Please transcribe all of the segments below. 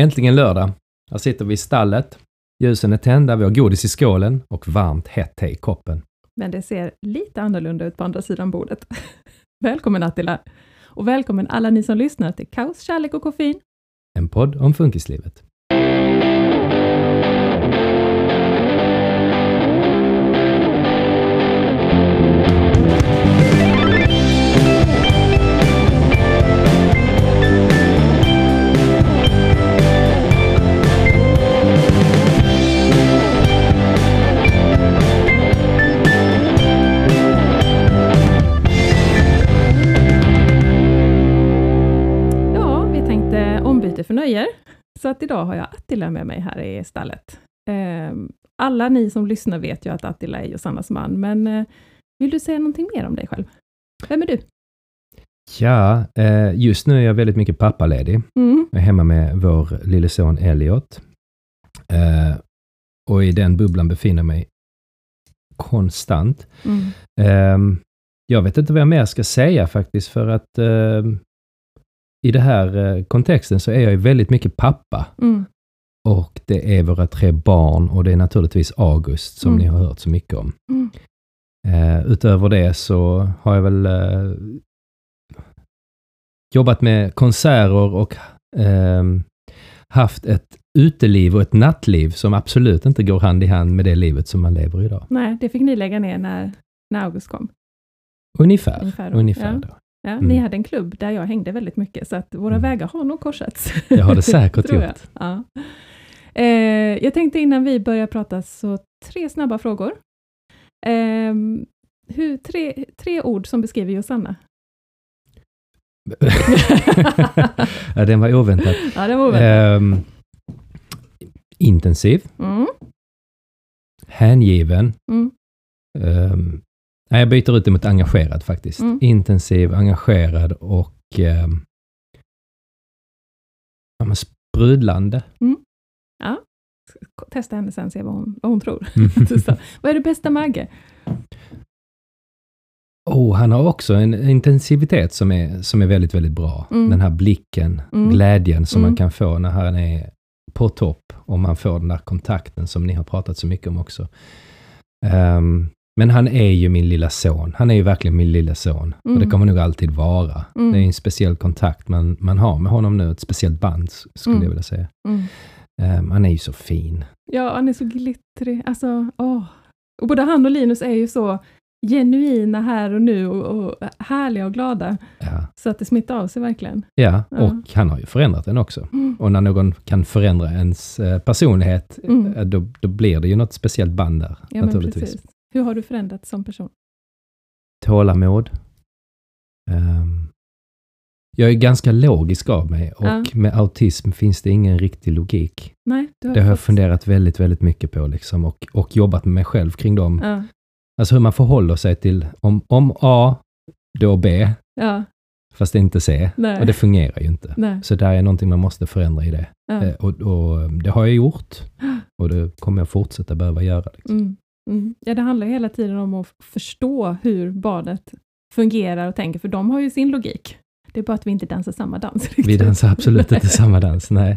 Äntligen lördag. Här sitter vi i stallet. Ljusen är tända, vi har godis i skålen och varmt hett te i koppen. Men det ser lite annorlunda ut på andra sidan bordet. välkommen Attila! Och välkommen alla ni som lyssnar till Kaos, kärlek och koffein. En podd om funkislivet. Nöjer. Så att idag har jag Attila med mig här i stallet. Ehm, Alla ni som lyssnar vet ju att Attila är Josannas man, men eh, vill du säga någonting mer om dig själv? Vem är du? Ja, eh, just nu är jag väldigt mycket pappaledig. Mm. Jag är hemma med vår lille son Elliot. Eh, och i den bubblan befinner jag mig konstant. Mm. Ehm, jag vet inte vad jag mer ska säga faktiskt, för att ehm, i den här eh, kontexten så är jag ju väldigt mycket pappa. Mm. Och det är våra tre barn och det är naturligtvis August som Mm. ni har hört så mycket om. Mm. Eh, utöver det så har jag väl eh, jobbat med konserter och ehm, haft ett uteliv och ett nattliv som absolut inte går hand i hand med det livet som man lever idag. Nej, det fick ni lägga ner när, när August kom. Ungefär. Ungefär Ungefär, då. då. Ja, Mm. Ni hade en klubb där jag hängde väldigt mycket, så att våra Mm. vägar har nog korsats. Det har det säkert Tror jag. gjort. Ja. Eh, jag tänkte innan vi börjar prata, så tre snabba frågor. Ehm, hur, tre, tre ord som beskriver Josanna. ja, den var oväntad. ja, det var oväntat. Ehm, intensiv, Mm, hängiven. mm, ehm, nej, jag byter ut det mot engagerad faktiskt. Mm. Intensiv, engagerad och um, ja, sprudlande. testa henne sen, se vad hon, vad hon tror. Mm. Vad är det bästa med Agge? Oh, han har också en intensivitet som är, som är väldigt, väldigt bra. Mm. Den här blicken, Mm. glädjen som Mm. man kan få när han är på topp och man får den där kontakten som ni har pratat så mycket om också. Ehm, men han är ju min lilla son. Han är ju verkligen min lilla son. Och det Mm. kommer nog alltid vara. Mm. Det är en speciell kontakt man, man har med honom nu, ett speciellt band skulle Mm. jag vilja säga. Mm. Ehm, han är ju så fin. Ja, han är så glittrig. Alltså, åh. Och både han och Linus är ju så genuina här och nu och, och härliga och glada. Ja. Så att det smittar av sig verkligen. ja, Ja. och han har ju förändrat den också. Mm. Och när någon kan förändra ens eh, personlighet, Mm. eh, då, då blir det ju något speciellt band där, Ja, naturligtvis. Hur har du förändrats som person? Tålamod. Ehm, jag är ganska logisk av mig och Ja. med autism finns det ingen riktig logik. Nej, har Det har jag funderat väldigt, väldigt mycket på liksom och, och jobbat med mig själv kring dem. Ja, Alltså hur man förhåller sig till om, om A, då B, ja, fast inte C. nej. Och det fungerar ju inte. nej. Så där är någonting man måste förändra i det. Ja. Eh, Och, och det har jag gjort. Och det kommer jag fortsätta behöva göra. Liksom. Mm. Mm. Ja, det handlar hela tiden om att förstå hur barnet fungerar och tänker, för de har ju sin logik. Det är bara att vi inte dansar samma dans. Vi riktigt. dansar absolut inte samma dans, nej.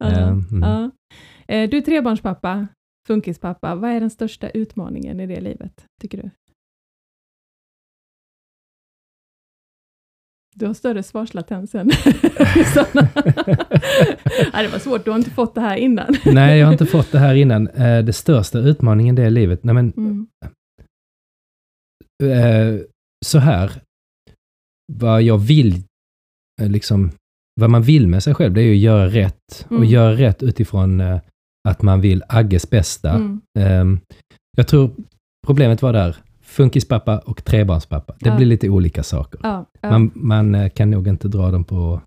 Ehm, mm. Eh, Du är trebarnspappa, funkispappa. Vad är den största utmaningen i det livet, tycker du? Du har större svarslatens än. ja, Det var svårt, du har inte fått det här innan. Nej, jag har inte fått det här innan. Eh, Det största utmaningen det är livet. Nej, men Mm. eh, så här. Vad jag vill, eh, liksom, vad man vill med sig själv, det är ju att göra rätt. Och Mm. göra rätt utifrån att man vill Agges bästa. Mm. Ehm, Jag tror problemet var där, funkispappa och trebarnspappa. Det Ja. blir lite olika saker. Ja, ja. Man, man kan nog inte dra dem på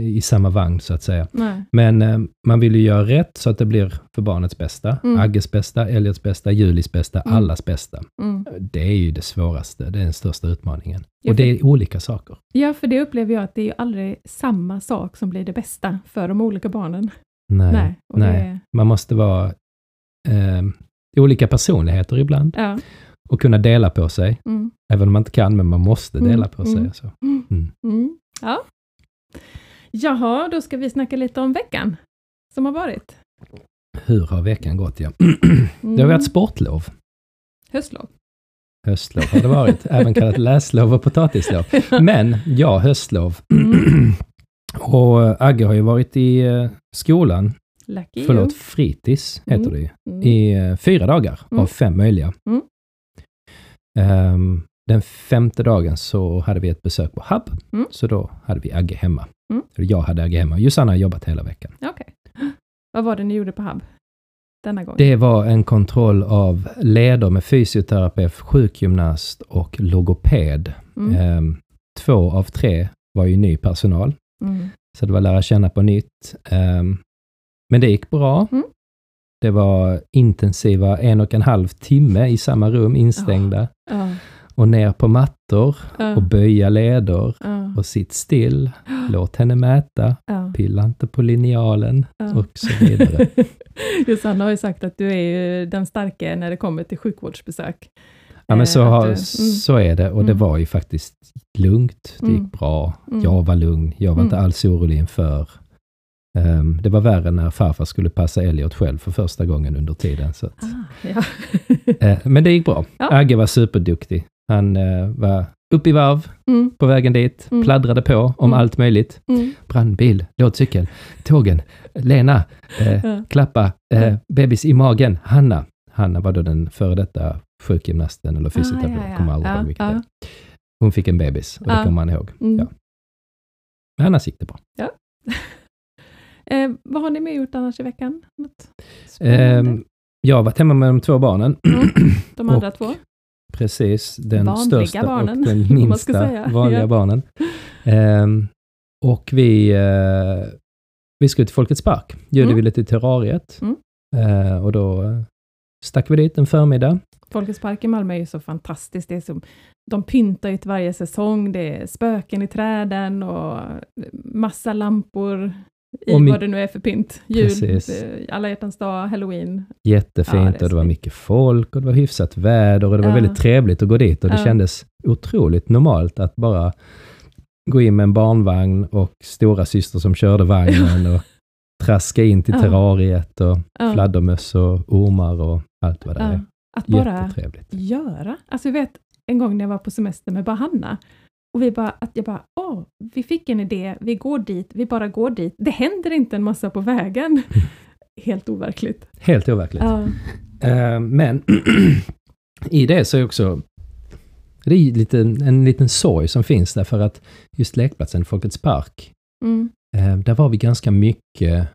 i samma vagn så att säga. Nej. Men eh, man vill ju göra rätt så att det blir för barnets bästa, Mm. Agges bästa, Elliot bästa, Julis bästa, Mm. allas bästa. Mm. Det är ju det svåraste, det är den största utmaningen. Ja, och det är olika saker. Ja, för det upplever jag att det är ju aldrig samma sak som blir det bästa för de olika barnen. Nej, Nej. nej. Det, man måste vara eh, olika personligheter ibland ja. och kunna dela på sig. Mm. Även om man inte kan, men man måste Mm, dela på sig. mm. Så. Ja. Jaha, då ska vi snacka lite om veckan som har varit. Hur har veckan gått? Ja. Mm. Det har varit sportlov. Höstlov. Höstlov har det varit, även kallat läslov och potatislov. Men ja, höstlov. Mm. och Agge har ju varit i eh, skolan, Lucky förlåt, fritids heter det ju, you. Mm. i eh, fyra dagar av fem möjliga. Ehm, den femte dagen så hade vi ett besök på Hub, Mm. så då hade vi Agge hemma. Mm. Eller Jag hade Agge hemma. Josanna har jobbat hela veckan. Okej. Vad var det ni gjorde på Hub denna gång? Det var en kontroll av leder med fysioterapeut, sjukgymnast och logoped. Mm. Ehm, två av tre var ju ny personal, Mm. så det var lära känna på nytt. Ehm, men det gick bra. Mm. Det var intensiva en och en halv timme i samma rum, instängda. Ja, Och ner på mattor ja, och böja leder och sitt still. Låt henne mäta. Pilla inte på linjalen ja. och så vidare. Josanna har ju sagt att du är ju den starka när det kommer till sjukvårdsbesök. Ja, men så, Eh, har, mm. så är det och det Mm. var ju faktiskt lugnt. Det Mm. gick bra. Mm. Jag var lugn. Jag var inte Mm. alls orolig inför. Ehm, det var värre när farfar skulle passa Elliot själv för första gången under tiden. Så att, Ah, ja. eh, men det gick bra. Ja. Agge var superduktig. Han eh, var upp i varv mm, på vägen dit, Mm. pladdrade på om Mm. allt möjligt. mm, Brandbil, lådcykel, tågen, Lena, eh, ja. klappa, eh, bebis i magen, Hanna. Hanna var då den före detta sjukgymnasten eller fysioterapeuten, Ah, ja, ja. kommer aldrig Ja, ihåg vilket ja. Hon fick en bebis och det kommer man ihåg. Mm. Ja. Men annars gick det bra. Eh, vad har ni med gjort annars i veckan? Ehm, jag har varit hemma med de två barnen. Mm. De andra och- två? Precis, den Vanliga största barnen, och den minsta vanliga Ja. barnen. Ehm, och vi, eh, vi skulle till Folkets Park. Bjöd Mm. vi lite till terrariet. Mm. Eh, och då eh, stack vi dit en förmiddag. Folkets park i Malmö är ju så fantastiskt. Det är som, de pyntar ju till varje säsong. Det är spöken i träden och massa lampor i vad det nu är för pynt. Jul, Precis. eh, alla hjärtans dag, halloween. Jättefint Ja, det och det var mycket folk och det var hyfsat väder och det var Ja. väldigt trevligt att gå dit och det Ja. kändes otroligt normalt att bara gå in med en barnvagn och stora syster som körde vagnen och traska in till terrariet och fladdermöss och ormar och allt vad det är. Att bara göra. Alltså jag vet en gång när jag var på semester med bara Hanna, och vi bara, att jag bara, åh, vi fick en idé, vi går dit, vi bara går dit. Det händer inte en massa på vägen. Helt overkligt. Helt overkligt. Ja. Eh, men i det så är också det är lite, en liten sorg som finns där för att just lekplatsen Folkets Park, Mm. eh, där var vi ganska mycket,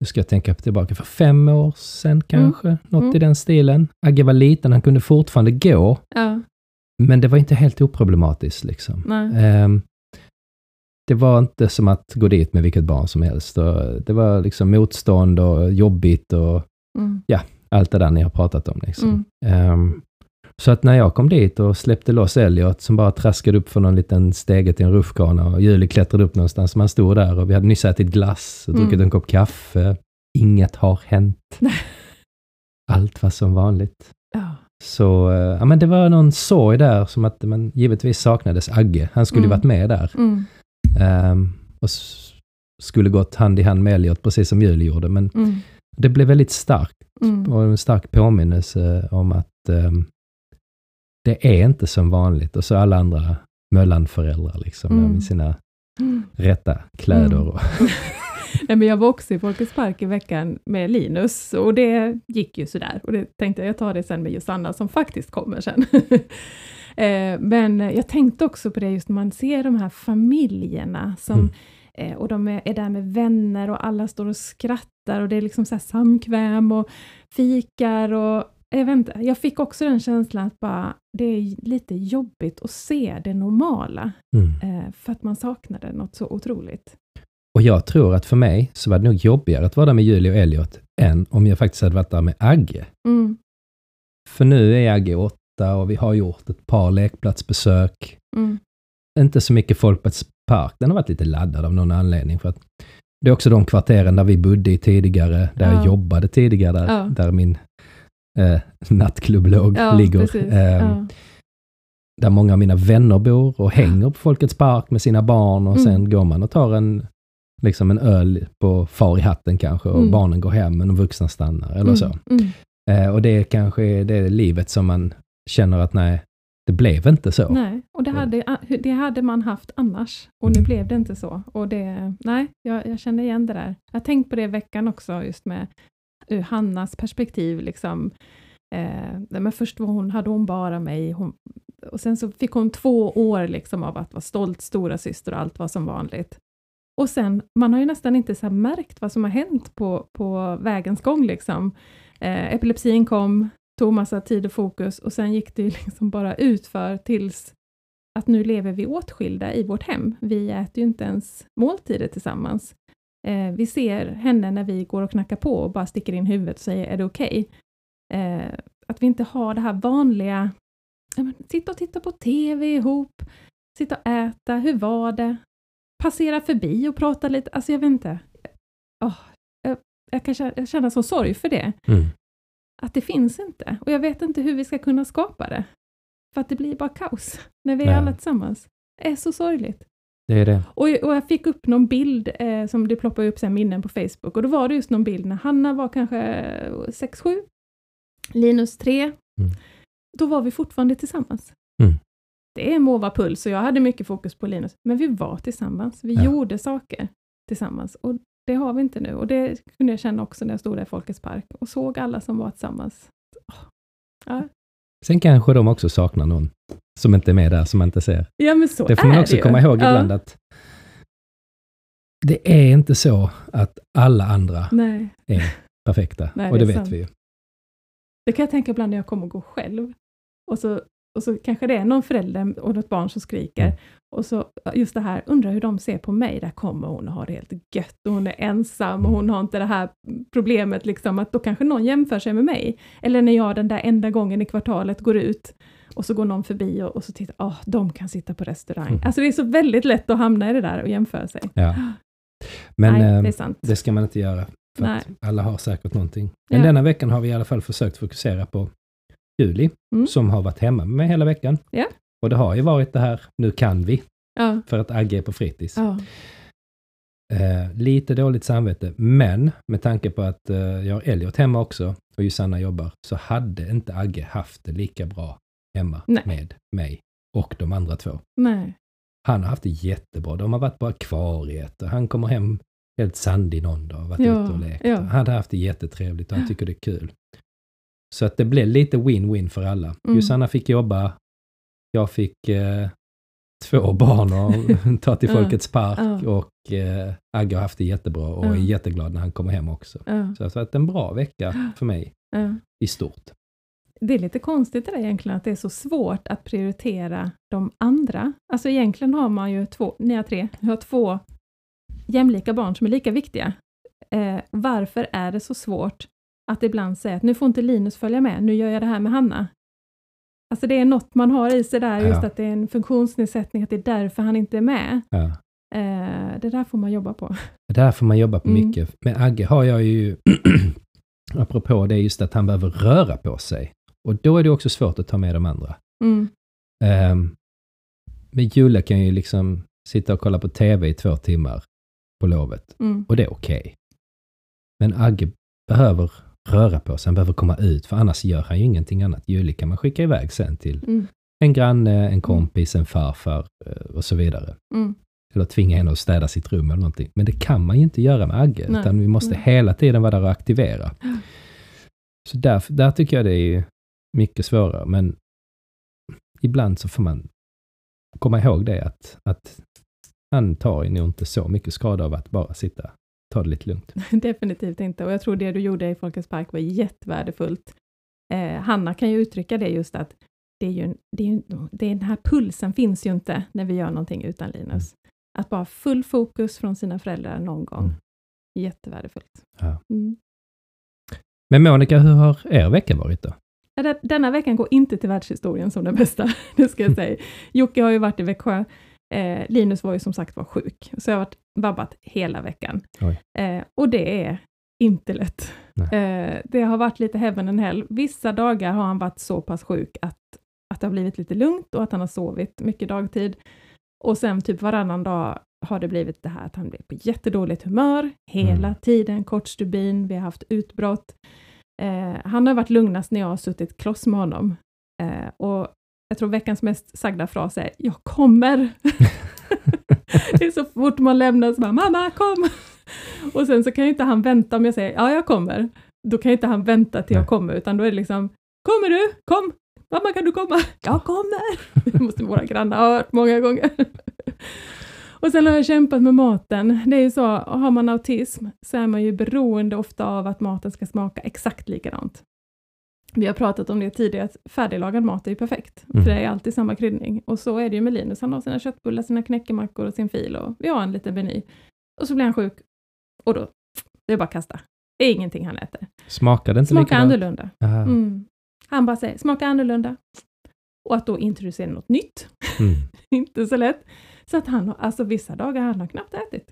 nu ska jag tänka tillbaka, för fem år sedan kanske, något Mm. i den stilen. Agge var liten, han kunde fortfarande gå, ja. Men det var inte helt oproblematiskt liksom. Ehm, det var inte som att gå dit med vilket barn som helst. Och det var liksom motstånd och jobbigt och Mm. allt det där ni har pratat om. Liksom. Mm. Ehm, så att när jag kom dit och släppte loss Elliot som bara traskade upp för någon liten stege till en rutschkana och Julie klättrade upp någonstans. Man stod där och vi hade nyss ätit glass och druckit Mm. en kopp kaffe. Inget har hänt. Allt var som vanligt. Ja. Så eh, ja, men det var någon sorg där som att man givetvis saknades Agge. Han skulle Mm. varit med där. Mm. Ehm, och skulle gått hand i hand med Elliot, precis som Julie gjorde. Men Mm. det blev väldigt starkt Mm. och en stark påminnelse om att ehm, det är inte som vanligt. Och så alla andra Möllan-föräldrar liksom, Mm. med sina Mm. rätta kläder. Mm. Och, Nej, men jag var också i Folkets park i veckan med Linus och det gick ju sådär. Och det tänkte jag, jag tar det sen med Josanna som faktiskt kommer sen. Eh, men jag tänkte också på det just när man ser de här familjerna som Mm. eh, och de är, är där med vänner och alla står och skrattar och det är liksom så samkväm och fikar och jag vet inte, jag fick också den känslan att bara, det är lite jobbigt att se det normala, mm. eh, för att man saknade något så otroligt. Och jag tror att för mig så var det nog jobbigare att vara där med Julie och Elliot än om jag faktiskt hade varit där med Agge. Mm, För nu är Agge åtta och vi har gjort ett par lekplatsbesök. mm, inte så mycket Folkets park. Den har varit lite laddad av någon anledning. För att det är också de kvarteren där vi bodde i tidigare, där Ja. jag jobbade tidigare, där, Ja. där min eh, nattklubb-låg ja, ligger. Eh. Där många av mina vänner bor och hänger på Folkets park med sina barn och Mm. sen går man och tar en liksom en öl på far i hatten kanske och Mm. barnen går hem men de vuxna stannar eller Mm, så. Mm. Eh, och det är kanske det livet som man känner att nej, det blev inte så. Nej, och det Ja. hade, det hade man haft annars. Och nu Mm. blev det inte så. Och det, nej, jag, jag känner igen det där. Jag har tänkt på det i veckan också, just med ur Hannas perspektiv. Liksom. Eh, men först var hon, hade hon bara mig, hon, och sen så fick hon två år liksom av att vara stolt stora syster och allt var som vanligt. Och sen, man har ju nästan inte så märkt vad som har hänt på, på vägens gång. Liksom. Eh, epilepsin kom, tog massa tid och fokus och sen gick det ju liksom bara utför tills att nu lever vi åtskilda i vårt hem. Vi äter ju inte ens måltider tillsammans. Eh, vi ser henne när vi går och knackar på och bara sticker in huvudet och säger är det okej? Eh, att vi inte har det här vanliga, ja, men, sitta och titta på TV ihop, sitta och äta, hur var det? Passera förbi och prata lite, alltså jag vet inte. Åh, jag, jag kan känna, jag känner så sorg för det Mm. att det finns inte. Och jag vet inte hur vi ska kunna skapa det. För att det blir bara kaos när vi är Nej. alla tillsammans. Det är så sorgligt. Det är det. Och, och jag fick upp någon bild eh, som det ploppar upp här minnen på Facebook och då var det just någon bild när Hanna var kanske 6-7, Linus 3. Mm. Då var vi fortfarande tillsammans. Mm. Det är Mova Puls och jag hade mycket fokus på Linus, men vi var tillsammans. Vi Ja. gjorde saker tillsammans och det har vi inte nu. Och det kunde jag känna också när jag stod där i Folkets Park och såg alla som var tillsammans. Ja, Sen kanske de också saknar någon som inte är med där, som man inte ser. Ja, men så Det får man också ju. komma ihåg Ja. ibland att det är inte så att alla andra Nej, är perfekta. Nej, och det det vet sant. vi ju. det kan jag tänka ibland när jag kommer och går själv. Och så, och så kanske det är någon förälder och något barn som skriker. Mm. Och så just det här, undrar hur de ser på mig. Där kommer hon och har det helt gött och hon är ensam och hon har inte det här problemet liksom att då kanske någon jämför sig med mig. Eller när jag den där enda gången i kvartalet går ut och så går någon förbi och, och så tittar, åh, de kan sitta på restaurang. Mm. Alltså det är så väldigt lätt att hamna i det där och jämföra sig. Ja. Men Nej, eh, det är sant. det ska man inte göra. För alla har säkert någonting. Men Ja. denna veckan har vi i alla fall försökt fokusera på Juli, Mm. som har varit hemma med mig hela veckan. Ja. Och det har ju varit det här, nu kan vi, Ja, för att Agge är på fritids. ja, Eh, lite dåligt samvete, men med tanke på att eh, jag har Elliot hemma också och Josanna jobbar, så hade inte Agge haft det lika bra hemma Nej. med mig och de andra två. nej. Han har haft det jättebra. De har varit på akvariet och han kommer hem helt sandig någon dag och varit Ja, ute och lekt. ja. Han hade haft det jättetrevligt och han tycker det är kul. Så att det blev lite win-win för alla. Mm. Josanna fick jobba, jag fick eh, två barn och ta till Folkets park ja. och eh, Agge har haft det jättebra och Ja. är jätteglad när han kommer hem också. Ja, Så det har varit en bra vecka för mig i stort. Det är lite konstigt det där egentligen, att det är så svårt att prioritera de andra. Alltså egentligen har man ju två, ni har tre, jag har två jämlika barn som är lika viktiga. Eh, varför är det så svårt att ibland säga att nu får inte Linus följa med, nu gör jag det här med Hanna. Alltså det är något man har i sig där, just Ja. att det är en funktionsnedsättning, att det är därför han inte är med. Ja. Eh, det där får man jobba på. Det där får man jobba på Mm. mycket. Med Agge har jag ju, apropå det, just att han behöver röra på sig. Och då är det också svårt att ta med de andra. Mm. Um, men Julia kan ju liksom sitta och kolla på TV i två timmar på lovet. Mm. Och det är okej. Men Agge behöver röra på sig, han behöver komma ut, för annars gör han ju ingenting annat. Julie kan man skicka iväg sen till Mm. en granne, en kompis, en farfar eh, och så vidare. Mm. Eller tvinga henne att städa sitt rum eller någonting. Men det kan man ju inte göra med Agge, Nej. utan vi måste Nej. hela tiden vara där och aktivera. Så där, där tycker jag det är mycket svårare, men ibland så får man komma ihåg det att, att han tar ju nog inte så mycket skada av att bara sitta, ta det lite lugnt. Definitivt inte. Och jag tror det du gjorde i Folkets Park var jättevärdefullt. Eh, Hanna kan ju uttrycka det just att det är ju, det är ju, det är den här pulsen finns ju inte när vi gör någonting utan Linus. Att bara full fokus från sina föräldrar någon gång. Mm. Jättevärdefullt. Ja. Mm. Men Monica, hur har er vecka varit då? Denna veckan går inte till världshistorien som den bästa, det ska jag säga. Jocke har ju varit i Växjö. Eh, Linus var ju som sagt var sjuk, så jag har varit vabbat hela veckan. Eh, och det är inte lätt. Eh, det har varit lite heaven and hell. Vissa dagar har han varit så pass sjuk att, att det har blivit lite lugnt och att han har sovit mycket dagtid. Och sen typ varannan dag har det blivit det här att han blir på jättedåligt humör hela Mm. tiden, kort stubin, vi har haft utbrott. Eh, han har varit lugnast när jag har suttit kloss med honom. Eh, och jag tror veckans mest sagda fras är ”Jag kommer”. det är så fort man lämnar så bara ”Mamma, kom!” Och sen så kan ju inte han vänta om jag säger ”Ja, jag kommer”. Då kan ju inte han vänta till jag kommer, utan då är det liksom ”Kommer du? Kom! Mamma, kan du komma?” ”Jag kommer!” Det måste våra grannar ha hört många gånger. Och sen har jag kämpat med maten. Det är ju så, har man autism så är man ju beroende ofta av att maten ska smaka exakt likadant. Vi har pratat om det tidigare, att färdiglagad mat är ju perfekt, Mm. för det är alltid samma kryddning. Och så är det ju med Linus, han har sina köttbullar, sina knäckemackor och sin fil och vi har en liten meny. Och så blir han sjuk och då, det är bara att kasta. Det är ingenting han äter. Smakar det inte Smakar likadant? annorlunda. Mm. Han bara säger, smaka annorlunda. Och att då introducera något nytt, Mm. inte så lätt. Så att han har, alltså vissa dagar han har knappt ätit.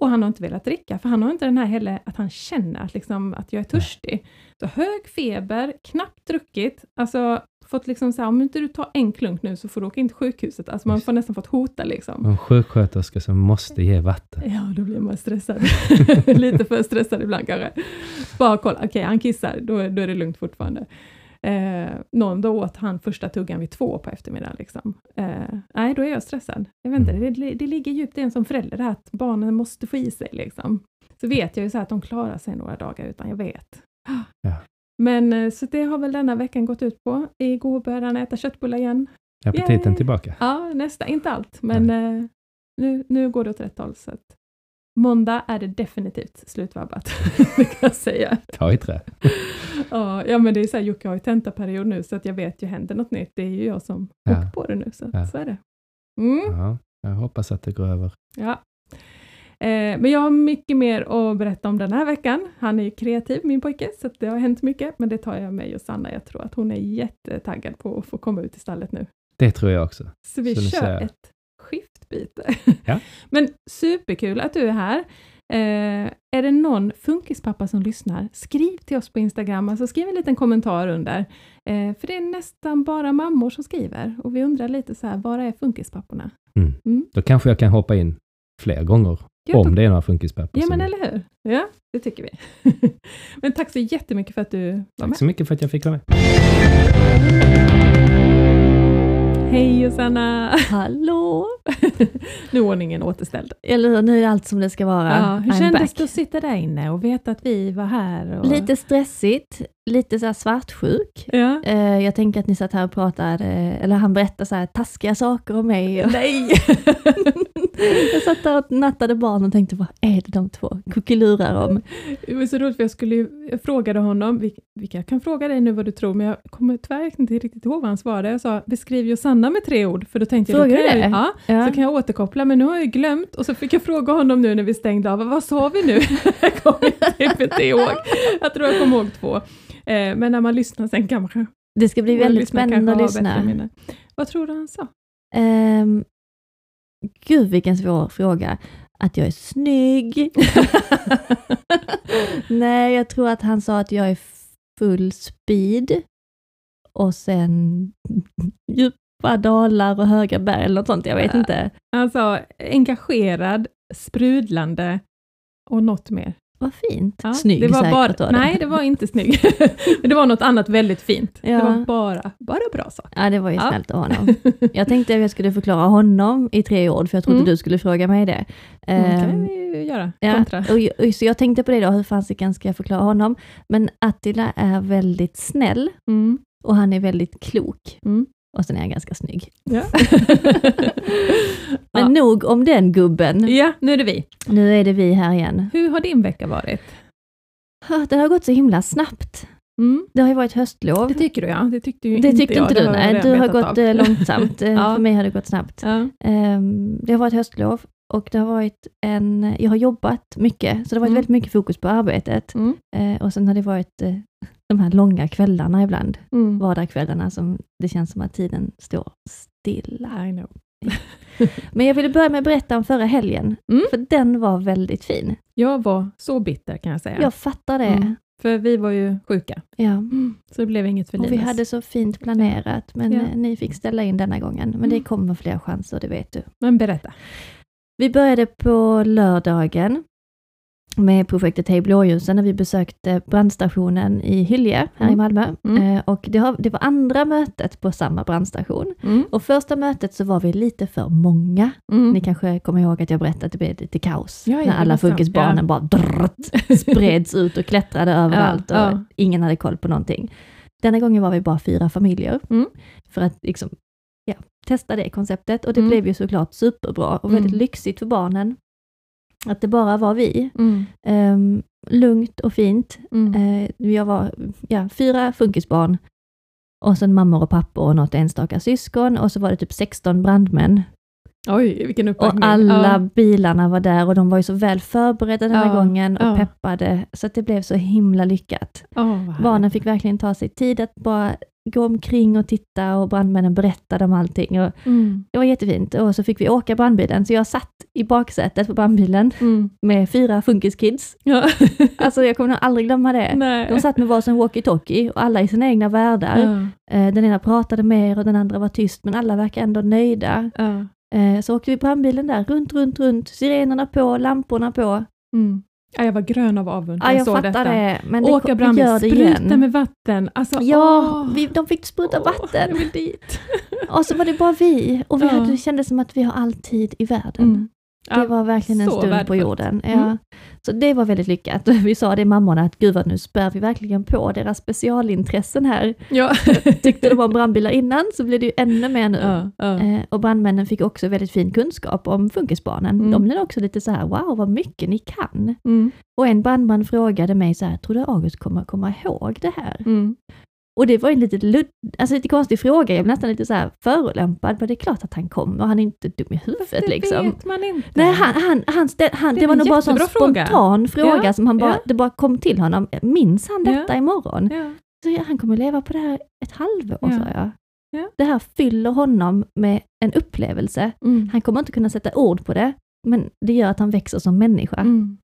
Och han har inte velat dricka, för han har inte den här heller att han känner att, liksom, att jag är törstig. Så hög feber, knappt druckit, alltså fått liksom så här, om inte du tar en klunk nu så får du åka in till sjukhuset. Alltså man får nästan fått hota liksom. En sjuksköterska som måste ge vatten. Ja, då blir man stressad. Lite för stressad ibland kanske. Bara kolla, okej han kissar, då, då är det lugnt fortfarande. Eh, någon då åt han första tuggan vid två på eftermiddagen. Liksom. Eh, nej, då är jag stressad. Jag vet inte, Mm. det, det ligger djupt i en som förälder, att barnen måste få i sig. Liksom. Så vet jag ju så att de klarar sig några dagar utan jag vet. Ja. Men eh, så det har väl denna veckan gått ut på. Igår började han äta köttbullar igen. Aptiten Yay. tillbaka. Ja, nästa, inte allt, men eh, nu, nu går det åt rätt håll. Så att måndag är det definitivt slutvabbat, det kan jag säga. Ta i trä. Ja, men det är så här, Jocke har ju tentaperiod nu, så att jag vet ju händer något nytt, det är ju jag som Ja. åker på det nu, så, Ja. så är det. Mm, Ja, jag hoppas att det går över. ja. Eh, men jag har mycket mer att berätta om den här veckan. Han är ju kreativ, min pojke, så det har hänt mycket, men det tar jag med Josanna. Jag tror att hon är jättetaggad på att få komma ut i stallet nu. Det tror jag också. Så vi Så kör ett skiftbyte. Ja. Men superkul att du är här. Eh, är det någon funkispappa som lyssnar, skriv till oss på Instagram, alltså skriv en liten kommentar under. Eh, för det är nästan bara mammor som skriver och vi undrar lite så här, var är funkispapporna? Mm. Mm. Då kanske jag kan hoppa in fler gånger Ja, om det är några funkispappor. Ja, men eller hur? Ja, det tycker vi. men tack så jättemycket för att du var med. Tack så mycket för att jag fick vara med. Hej Josanna! Hallå! nu är ordningen återställd. Eller hur, nu är allt som det ska vara. Ja, hur I'm kändes back. det att sitta där inne och veta att vi var här? Och... Lite stressigt, lite så svartsjuk. Ja. Eh, jag tänker att ni satt här och pratade, eller han berättade så här taskiga saker om mig. Nej! jag satt där och nattade barn och tänkte, vad är det de två kuckelurar om? Det var så roligt för jag, skulle, jag frågade honom, vilka, jag kan fråga dig nu vad du tror, men jag kommer tyvärr inte riktigt ihåg vad han svarade. Jag sa, beskriv Josanna med tre ord, för då tänkte jag, då Frågade kan jag, ja, Ja. så kan jag återkoppla, men nu har jag ju glömt och så fick jag fråga honom nu när vi stängde av, vad sa vi nu? jag kommer typ inte ihåg. Jag tror jag kommer ihåg två. Eh, men när man lyssnar sen kanske Det ska bli väldigt spännande att lyssna. Vad tror du han sa? Um, gud vilken svår fråga. Att jag är snygg. Nej, jag tror att han sa att jag är full speed. Och sen djupa dalar och höga berg eller något sånt, jag vet inte. Han sa engagerad, sprudlande och något mer. Vad fint. Ja, snygg det var säkert bara, var det. Nej, det var inte snygg. Men det var något annat väldigt fint. Ja. Det var bara, bara bra saker. Ja, det var ju Ja. snällt av honom. Jag tänkte att jag skulle förklara honom i tre ord, för jag trodde Mm. du skulle fråga mig det. Det Ehm, kan vi ju göra. Ja, Kontra. och, och, så jag tänkte på det då, hur fasiken ska jag förklara honom? Men Attila är väldigt snäll Mm. och han är väldigt klok. Mm. Och sen är han ganska snygg. Ja. Men ja. nog om den gubben. ja, nu är det vi. Nu är det vi här igen. Hur har din vecka varit? Det har gått så himla snabbt. Mm. Det har ju varit höstlov. Det tycker du ja, det tyckte ju Det inte tyckte jag. inte Det du, nej. Du har gått av. eh, långsamt. Eh, Ja. För mig har det gått snabbt. Ja. Ehm, Det har varit höstlov och det har varit en, jag har jobbat mycket, så det har varit Mm. väldigt mycket fokus på arbetet. Mm. Eh, Och sen har det varit de här långa kvällarna ibland, Mm. vardagskvällarna som det känns som att tiden står stilla. I know. Men jag ville börja med att berätta om förra helgen, Mm. för den var väldigt fin. Jag var så bitter kan jag säga. Jag fattar det. Mm. För vi var ju sjuka, Ja. så det blev inget för Och vi Linus. hade så fint planerat, men Ja. eh, ni fick ställa in denna gången. Men det Mm. kommer fler chanser, det vet du. Men berätta. Vi började på lördagen med projektet Hej blåljusen när vi besökte brandstationen i Hyllie här i Mm. Malmö. Mm. Eh, och det, har, det var andra mötet på samma brandstation. Mm. Och första mötet så var vi lite för många. Mm. Ni kanske kommer ihåg att jag berättade att det blev lite kaos. Ja, när alla funkisbarnen Ja. bara drrrt, spreds ut och klättrade överallt och ja. ingen hade koll på någonting. Denna gången var vi bara fyra familjer Mm. för att liksom, testa det konceptet och det Mm. blev ju såklart superbra och väldigt lyxigt för barnen. Att det bara var vi. Mm. Ehm, lugnt och fint. Mm. Eh, jag var ja, fyra funkisbarn och sen mammor och pappor och något enstaka syskon och så var det typ 16 brandmän. Oj, vilken Och uppbackning. alla Ja. bilarna var där och de var ju så väl förberedda den här Ja, gången och ja. peppade så det blev så himla lyckat. Härligt. Barnen fick verkligen ta sig tid att bara gå omkring och titta och brandmännen berättade om allting. Och Mm. det var jättefint och så fick vi åka brandbilen så jag satt i baksätet på brandbilen Mm. med fyra funkiskids. Ja. Alltså jag kommer nog aldrig glömma det. Nej. De satt med varsin walkie-talkie och alla i sina egna världar. Ja. Eh, Den ena pratade mer och den andra var tyst men alla verkar ändå nöjda. Ja. Eh, Så åkte vi brandbilen där runt, runt, runt. Sirenerna på, lamporna på. Mm. Ja, jag var grön av avund när Ja, jag jag såg fattar detta. det. Men det, Åka brandbil, gör det spruta igen. med vatten. Alltså, Ja, åh. vi, de fick spruta Åh, vatten. Jag vill dit. Och så var det bara vi. Och vi Ja. hade, det kändes som att vi har all tid i världen. Mm. Det var verkligen en så stund på värdefullt. jorden. Ja. Mm. Så det var väldigt lyckat. Vi sa det mammorna att gud vad nu spär vi verkligen på deras specialintressen här. Ja. Tyckte de om brandbilar innan så blir det ju ännu mer nu. ja, ja. Eh, och brandmännen fick också väldigt fin kunskap om funkisbarnen. Mm. De blev också lite så här, wow vad mycket ni kan. Mm. Och en brandman frågade mig så här, tror du August kommer komma ihåg det här? Och det var en lite, ludd, alltså lite konstig fråga, jag blev nästan lite så här förolämpad, men det är klart att han kommer, han är inte dum i huvudet Det liksom. vet man inte. Nej, han, han, han, ställ, han, Det det, var nog bara en sån fråga. spontan fråga, Ja, som han bara, ja. det bara kom till honom. Minns han Ja. detta imorgon? Ja. Så ja, han kommer leva på det här ett halvår, Ja. sa jag. Ja. Det här fyller honom med en upplevelse. Mm. Han kommer inte kunna sätta ord på det, men det gör att han växer som människa. Mm.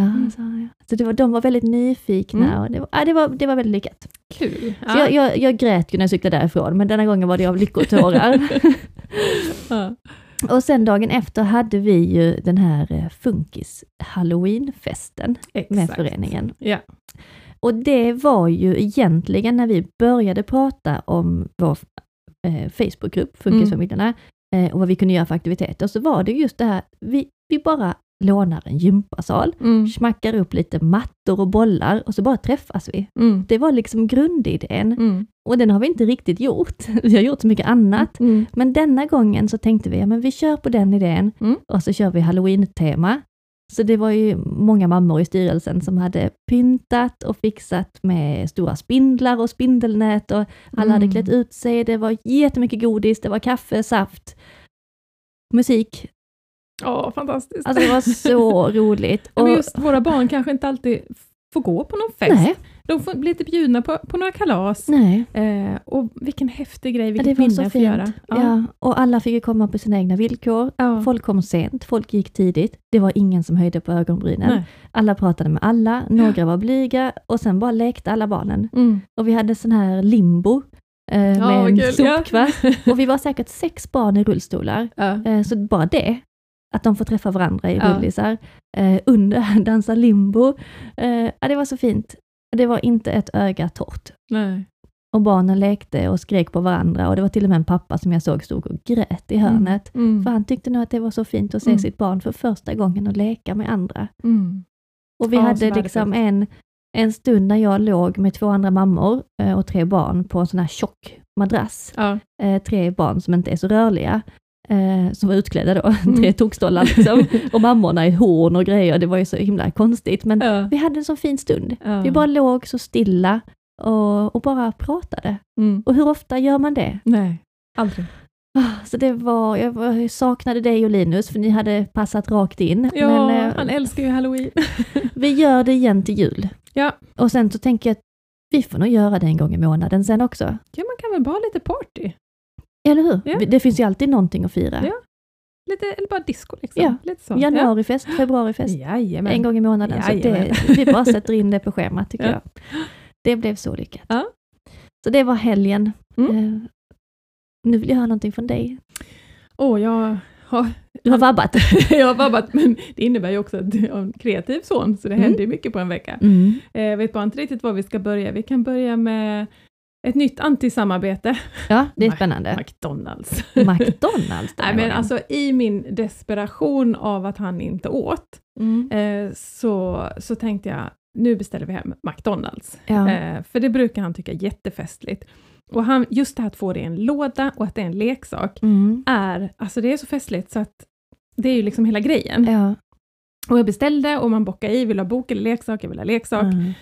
Ja, Mm. Så det var, de var väldigt nyfikna Mm. och det var, ja, det var, det var väldigt lyckat. Kul. Så jag, jag, jag grät ju när jag cyklade därifrån, men denna gången var det av lyckotårar. ja. och sen dagen efter hade vi ju den här eh, funkis halloweenfesten med föreningen. Ja. Och det var ju egentligen när vi började prata om vår eh, Facebookgrupp, Funkisfamiljerna, eh, och vad vi kunde göra för aktiviteter, så var det just det här, vi, vi bara lånar en gympasal, Mm. smackar upp lite mattor och bollar och så bara träffas vi. Mm. Det var liksom grundidén. Mm. Och den har vi inte riktigt gjort. Vi har gjort så mycket annat. Mm. Men denna gången så tänkte vi, ja men vi kör på den idén Mm. och så kör vi halloween-tema. Så det var ju många mammor i styrelsen som hade pyntat och fixat med stora spindlar och spindelnät och alla hade Mm. klätt ut sig. Det var jättemycket godis, det var kaffe, saft, musik. Åh, fantastiskt. Alltså det var så roligt. Men Och, just våra barn kanske inte alltid får gå på någon fest. nej, De får bli lite bjudna på, på några kalas. nej. Eh, och vilken häftig grej, Ja, vilket minne att få göra. fint. Ja. och alla fick ju komma på sina egna villkor. Ja. Folk kom sent, folk gick tidigt. Det var ingen som höjde på ögonbrynen. Nej. Alla pratade med alla, några var blyga och sen bara lekte alla barnen. Mm. Och vi hade sån här limbo eh, med en. Ja. sopkvast. Och vi var säkert sex barn i rullstolar. Ja. Eh, så bara det, att de får träffa varandra i Ja. rullisar, eh, under dansa limbo. Eh, ja, det var så fint. Det var inte ett öga torrt. Nej. Och barnen lekte och skrek på varandra och det var till och med en pappa som jag såg stod och grät i hörnet. Mm. För han tyckte nog att det var så fint att se Mm. sitt barn för första gången och leka med andra. Mm. Och vi Ja, hade liksom en, en stund när jag låg med två andra mammor eh, och tre barn på en sån här tjock madrass. Ja. Eh, tre barn som inte är så rörliga, eh, som var utklädda då, Mm. tre tokstollar liksom. Och mammorna i horn och grejer, det var ju så himla konstigt. Men Ja. vi hade en så fin stund. Ja. Vi bara låg så stilla och, och bara pratade. Mm. Och hur ofta gör man det? Nej, aldrig. Ah, Så det var, jag var- jag saknade dig och Linus, för ni hade passat rakt in. Ja, Men eh, han älskar ju halloween. vi gör det igen till jul. Ja. Och sen så tänker jag att vi får nog göra det en gång i månaden sen också. ja, man kan väl bara ha lite party? Eller hur? Ja. Det finns ju alltid någonting att fira. Ja. Lite, eller bara disco liksom. Ja. Lite så. Januarifest, februarifest, Ja. Jajamän. en gång i månaden. Så det, vi bara sätter in det på schemat tycker Ja. jag. Det blev så lyckat. Så det var helgen. Mm. Eh, nu vill jag höra någonting från dig. Åh, jag Ja, Du har vabbat. jag har vabbat, men det innebär ju också att jag har en kreativ son, så det Mm. händer mycket på en vecka. Mm. Eh, vet bara inte riktigt var vi ska börja. Vi kan börja med ett nytt antisamarbete. Ja, det är spännande. McDonalds. McDonalds Nej, men alltså i min desperation av att han inte åt, Mm. eh, så, så tänkte jag, nu beställer vi hem McDonalds. Ja. Eh, för det brukar han tycka är jättefestligt. Och han, just det här att få det i en låda och att det är en leksak, Mm. är, alltså det är så festligt så att det är ju liksom hela grejen. Ja. Och jag beställde och man bockade i, vill ha bok eller leksak? Jag vill ha leksak. Mm.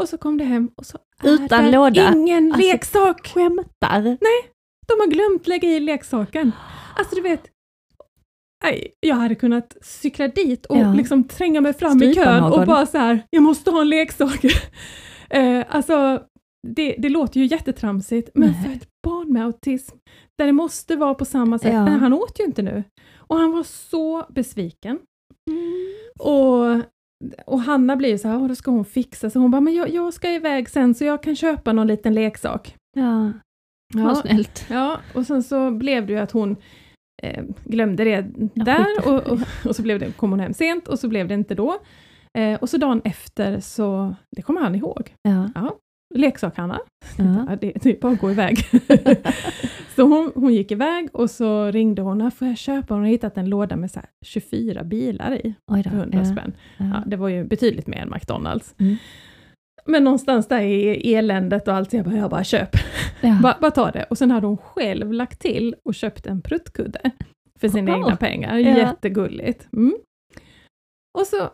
Och så kom det hem och så Utan är låda. ingen Alltså- leksak! Skämtar. De har glömt lägga i leksaken. Alltså du vet, aj, jag hade kunnat cykla dit och Ja. liksom tränga mig fram i Strypa kön någon. och bara så här, jag måste ha en leksak. eh, alltså, det, det låter ju jättetramsigt, men Nej. för ett barn med autism, där det måste vara på samma sätt, Ja. Nej, han åt ju inte nu. Och han var så besviken. Mm. Och, och Hanna blir ju så här, "Åh, då ska hon fixa, så hon bara, men jag, jag ska iväg sen så jag kan köpa någon liten leksak. Ja, vad Ja, snällt. ja och sen så blev det ju att hon eh, glömde det Ja, där och, och, och så blev det, kom hon hem sent och så blev det inte då. Eh, och så dagen efter så, det kommer han ihåg, Ja. leksak-Hanna, Ja. ja, det, det är bara att gå iväg. så hon, hon gick iväg och så ringde hon, "Ah, får jag köpa? Hon har hittat en låda med så här 24 bilar i för 100 Ja. spänn. Ja, det var ju betydligt mer än McDonalds. Mm. Men någonstans där i eländet och allt, så jag bara, jag bara köp. Ja. Bara, bara ta det. Och sen hade hon själv lagt till och köpt en pruttkudde för sina Åh, egna pengar. ja. Jättegulligt. Mm. Och så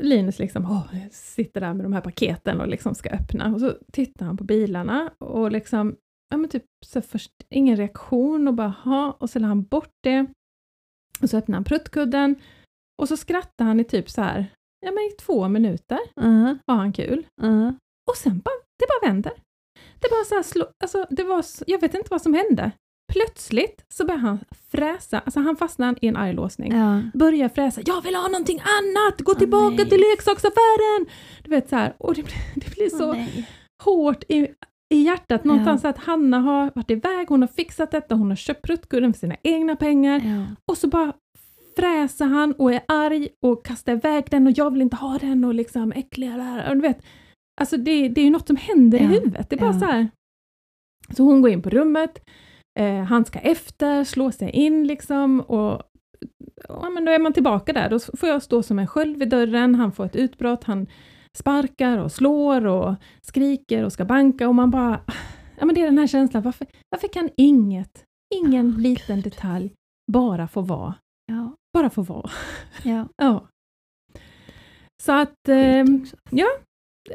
Linus liksom, åh, sitter där med de här paketen och liksom ska öppna. Och så tittar han på bilarna och liksom, ja men typ så först ingen reaktion och bara, ha och så la han bort det. Och så öppnar han pruttkudden och så skrattar han i typ så här, ja men i två minuter Ja. har han kul. Ja. Och sen bara, det bara vänder. Det bara så här slå, alltså det var, jag vet inte vad som hände. Plötsligt så börjar han fräsa, alltså han fastnar i en arglåsning. Ja. Börjar fräsa, jag vill ha någonting annat, gå tillbaka nej. till leksaksaffären! Du vet så här, och det blir, det blir så nej. hårt i, i hjärtat någonstans att Hanna har varit iväg, hon har fixat detta, hon har köpt pruttgulden för sina egna pengar Ja. och så bara fräser han och är arg och kastar iväg den och jag vill inte ha den och liksom äckliga. Och du vet, alltså det, det är ju något som händer i Ja, huvudet. Det är bara ja. så här. Så hon går in på rummet, eh, han ska efter, slå sig in liksom och ja, men då är man tillbaka där. Då får jag stå som en sköld vid dörren, han får ett utbrott, han sparkar och slår och skriker och ska banka och man bara, ja men det är den här känslan, varför, varför kan inget, ingen liten detalj bara få vara Ja. bara få vara. Ja. Ja. Så att eh, också.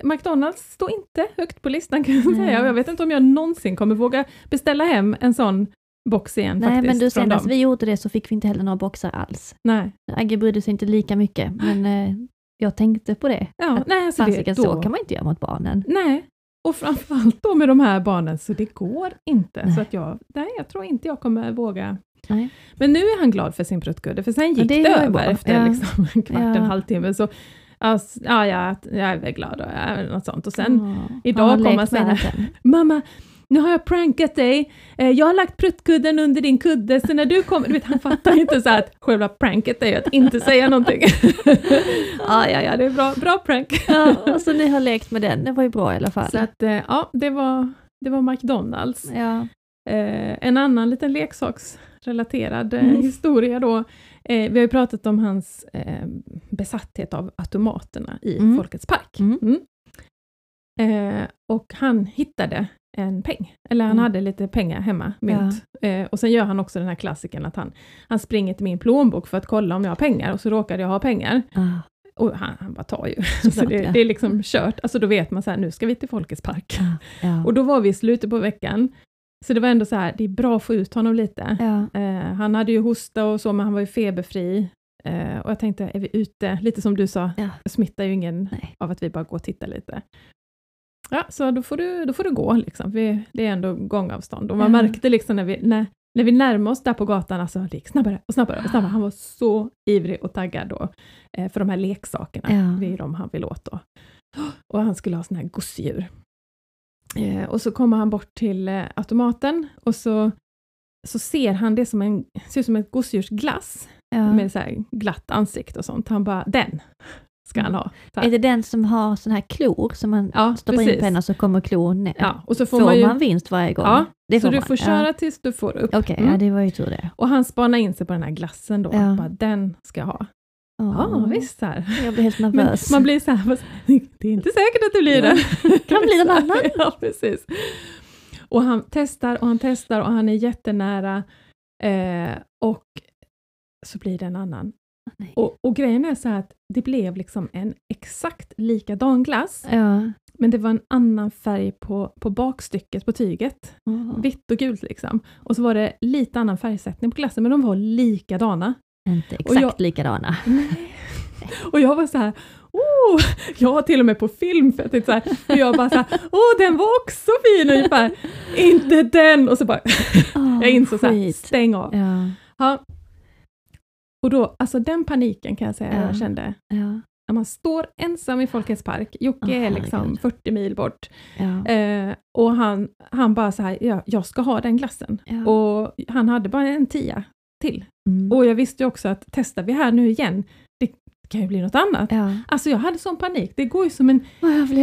McDonalds står inte högt på listan kan jag säga. Och Jag vet inte om jag någonsin kommer våga beställa hem en sån box igen Nej, faktiskt. men du senast vi gjorde det så fick vi inte heller några boxar alls. Nej, Agge brydde sig inte lika mycket, men eh, jag tänkte på det. ja, Att nej alltså det, då, så kan man inte göra mot barnen. Nej, och framförallt då med de här barnen, så det går inte. Nej. Så att jag, nej, jag tror inte jag kommer våga. Nej. Men nu är han glad för sin pruttgudde, för sen gick det det, ju över bra. efter Ja. liksom en kvart, en Ja. halvtimme. Så, alltså, ja, ja, jag är väl glad och något sånt. Och sen Ja. idag Har han kom lekt han så här-? Mamma, nu har jag prankat dig. Eh, Jag har lagt pruttkudden under din kudde, så när du kommer... Du vet, han fattar inte så att själva pranket är ju att inte säga någonting. ja, ja, ja, det är bra, bra prank. Ja, och så ni har lekt med den, det var ju bra i alla fall. Så att, eh, ja, det var, det var McDonalds. ja. Eh, en annan liten leksaksrelaterad eh, Mm. historia då. Eh, vi har ju pratat om hans eh, besatthet av automaterna i Mm. Folkets park. Mm. Mm. Eh, och han hittade en peng, eller han Mm. hade lite pengar hemma, mynt. Eh, och sen gör han också den här klassiken att han, han springer till min plånbok för att kolla om jag har pengar, och så råkade jag ha pengar. Ah, Och han, han bara tar ju. så det, ja. det är liksom kört. Alltså då vet man så här, nu ska vi till Folkets park. ja. Och då var vi i slutet på veckan, så det var ändå så här, det är bra att få ut honom lite. ja. Eh, han hade ju hosta och så, men han var ju feberfri. Eh, och jag tänkte, är vi ute, lite som du sa, Ja. smittar ju ingen Nej. av att vi bara går och tittar lite. Ja, så då får du, då får du gå, liksom. vi, det är ändå gångavstånd. Och man Ja. märkte liksom när vi, när, när vi närmade oss där på gatan, alltså det gick snabbare och snabbare och snabbare. Han var så ivrig och taggad då, eh, för de här leksakerna. Ja. Det är de han vill åt då. Och han skulle ha såna här gosedjur. Eh, och så kommer han bort till eh, automaten och så så ser han det som en, ser ut som ett gosedjursglass Ja. med så glatt ansikte och sånt. Han bara, den ska han ha. Är det den som har sån här klor som man Ja, stoppar in precis. på henne och så kommer klon ner? Ja, och så får, Får, man man, ju... vinst varje gång? Ja, så får du man. får köra Ja. tills du får upp. Okej, Mm. ja det var ju tur det. Och han spanar in sig på den här glassen då. Ja. Bara, den ska jag ha. Ja, Åh, visst. Så här. Jag blir helt Men nervös. man blir så här, det är inte säkert att det blir det. Kan bli någon annan. ja, precis. Och han testar och han testar och han är jättenära. Eh, och så blir det en annan. Nej. Och, och grejen är så här att det blev liksom en exakt likadan glass, Ja. men det var en annan färg på, på bakstycket på tyget. Åh, Vitt och gult liksom. Och så var det lite annan färgsättning på glassen, men de var likadana. Inte exakt jag- likadana. Och jag var så här, oh, jag har till och med på film, för jag tänkte så här, och jag bara så här, åh den var också fin ungefär, inte den! Och så bara, Åh, jag insåg så här, stäng av. Ja, Ja. Och då, alltså den paniken kan jag säga Ja. jag kände, ja, när man står ensam i Folkets park, Jocke Åh, är liksom herregud. 40 mil bort, ja. eh, och han, han bara så här, ja, jag ska ha den glassen. ja. Och han hade bara en tia till. Mm. Och jag visste också att testar vi här nu igen, det kan ju bli något annat. ja. Alltså jag hade sån panik, det går ju som en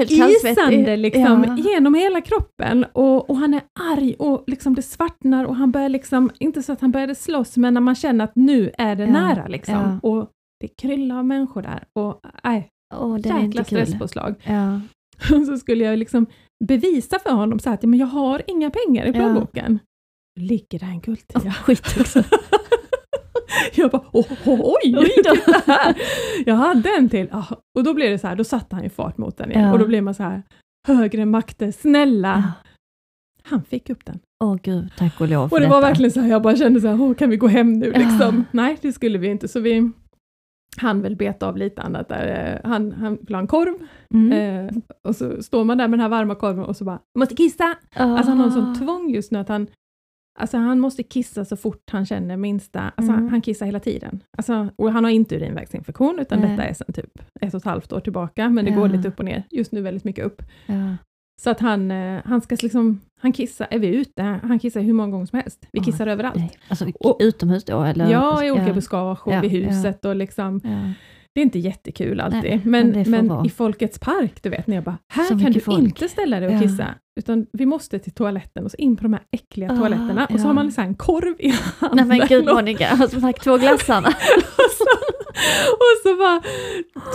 isande liksom Ja. genom hela kroppen och, och han är arg och liksom det svartnar och han börjar liksom, inte så att han började slåss, men när man känner att nu är det Ja, nära liksom. ja. Och det kryllar av människor där och nej, inte jäkla stresspåslag. Ja. Och så skulle jag liksom bevisa för honom så att men jag har inga pengar i Ja. plånboken. Då ligger där en guldtia. Åh, skit också. Jag bara, oh, oh, oj, Oj då. här! Jag hade en till. Ah, och då blev det så här, då satte han ju fart mot den igen. Ja. Och då blev man så här, högre makter, snälla! Ja. Han fick upp den. Åh gud, tack och lov Och det var detta. verkligen så här, jag bara kände så här, oh, kan vi gå hem nu Ja. liksom? Nej, det skulle vi inte. Så vi han väl beta av lite annat där. Eh, Han, han ville ha en korv Mm. eh, och så står man där med den här varma korven och så bara, måste kissa! Alltså han har en sån tvång just nu att han Alltså han måste kissa så fort han känner minsta, alltså Mm. han kissar hela tiden. Alltså, och han har inte urinvägsinfektion utan Nej. detta är sedan typ ett och ett halvt år tillbaka, men det Ja. går lite upp och ner. Just nu väldigt mycket upp. Ja. Så att han, eh, han ska liksom, han kissar, är vi ute, han kissar hur många gånger som helst. Vi kissar överallt. Nej. Alltså Och- utomhus då eller? Ja, i olika ja. buskage och Ja, vid ja. huset och liksom, Ja. Det är inte jättekul alltid. Nej, men men men i Folkets park, du vet, när jag bara, Så här kan mycket du folk. inte ställa dig och Ja. kissa, utan vi måste till toaletten och så in på de här äckliga Ah, toaletterna och så ja. har man så här en korv i handen. Nej men gud Monica, har som sagt två glassarna. och, så, och så bara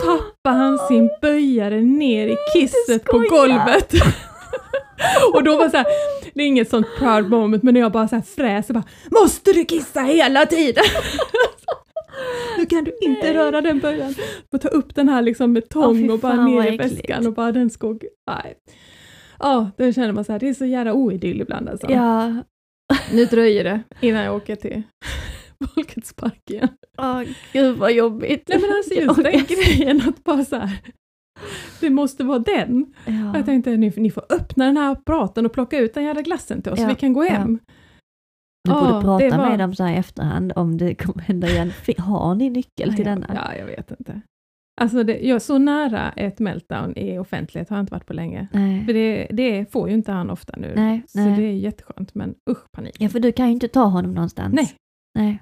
tappar han sin böjare ner i kisset på golvet. och då var så här, det är inget sånt proud moment, men när jag bara så här fräser bara, måste du kissa hela tiden? Nu kan du inte Nej. röra den böjan. Och ta upp den här liksom med tång fy och bara ner i väskan och bara den ska... Nej. Ja, då känner man så här, det är så jävla oidyll ibland alltså. Ja. Nu dröjer det innan jag åker till Folkets park igen. Åh gud vad jobbigt. Nej men alltså just Jag den grejen att bara så här, det måste vara den. Ja. Jag tänkte ni, ni får öppna den här apparaten och plocka ut den jävla glassen till oss så Ja, vi kan gå hem. Du borde Ja, prata var- med dem så här i efterhand om det kommer hända igen. Har ni nyckel till ja, denna? Ja, jag vet inte. Alltså det, jag, så nära ett meltdown i offentlighet har jag inte varit på länge. Nej. För det, det får ju inte han ofta nu. Nej, så nej. det är jätteskönt, men usch panik. Ja, för du kan ju inte ta honom någonstans. Nej. Nej.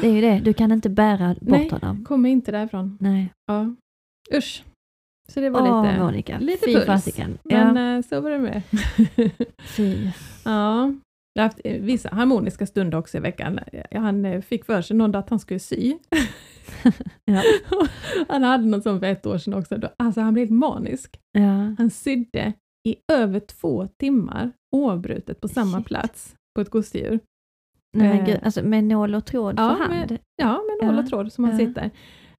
Det är ju det, du kan inte bära bort Nej. honom. Kommer inte därifrån. Nej. Ja. Usch. Så det var Åh, lite, Monica. lite Fy puls. fasiken. men Ja. eh, så var det med. Fy. Ja, jag har haft vissa harmoniska stunder också i veckan. Han eh, fick för sig någon dag att han skulle sy. Ja. han hade något sånt för ett år sedan också. Alltså han blev helt manisk. Ja. Han sydde i över två timmar oavbrutet på samma Shit. plats på ett gosedjur. Nej, men Eh. gud, alltså med nål och tråd Ja, för hand. med- Ja, med nål och tråd som han sitter.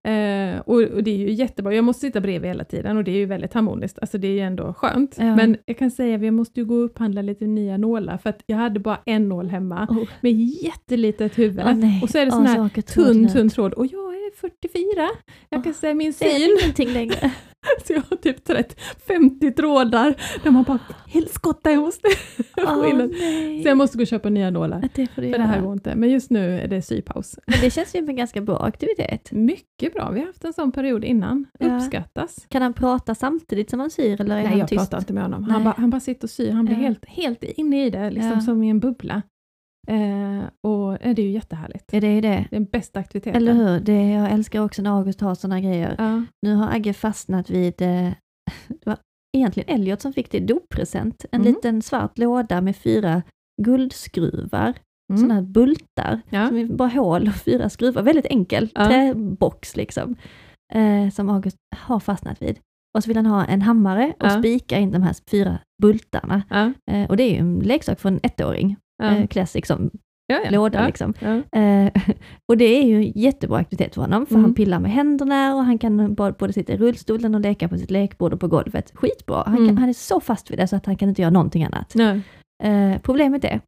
Eh, och, och det är ju jättebra. Jag måste sitta bredvid hela tiden och det är ju väldigt harmoniskt. Alltså det är ju ändå skönt. Ja. Men jag kan säga att vi måste ju gå och upphandla lite nya nålar för att jag hade bara en nål hemma Oh. med jättelitet huvud. Nej. och så är det sån här så åker tunn, tunn tråd. Och jag 44. Jag kan Åh, säga min syn. ingenting längre. Så jag har typ 30, 50 trådar där man bara, helskotta jag måste nej. Så jag måste gå och köpa nya nålar. Det För det här går inte. Men just nu är det sypaus. Men det känns ju som en ganska bra aktivitet. Mycket bra. Vi har haft en sån period innan. Ja. Uppskattas. Kan han prata samtidigt som han syr eller är Nej, han jag tyst? pratar inte med honom. Han Nej. bara, han bara sitter och syr. Han blir Ja. helt, helt inne i det, liksom Ja. som i en bubbla. Eh, och eh, det är ju jättehärligt. Ja, det är det. Den bästa aktiviteten. Eller hur? Det, jag älskar också när August har sådana grejer. Ja. Nu har Agge fastnat vid, eh, det var egentligen Elliot som fick det i doppresent, en Mm. liten svart låda med fyra guldskruvar, Mm. sådana här bultar, Ja. som är bara hål och fyra skruvar, väldigt enkel Ja. träbox liksom, eh, som August har fastnat vid. Och så vill han ha en hammare och Ja. spika in de här fyra bultarna. Ja. Eh, och det är ju en leksak för en ettåring, Ja. eh, classic som Ja, ja. låda ja. liksom. Eh, och det är ju en jättebra aktivitet för honom, för Mm. han pillar med händerna och han kan både, sitta i rullstolen och leka på sitt lekbord och på golvet. Skitbra! Han, Mm. kan, han är så fast vid det så att han kan inte göra någonting annat. Eh, problemet är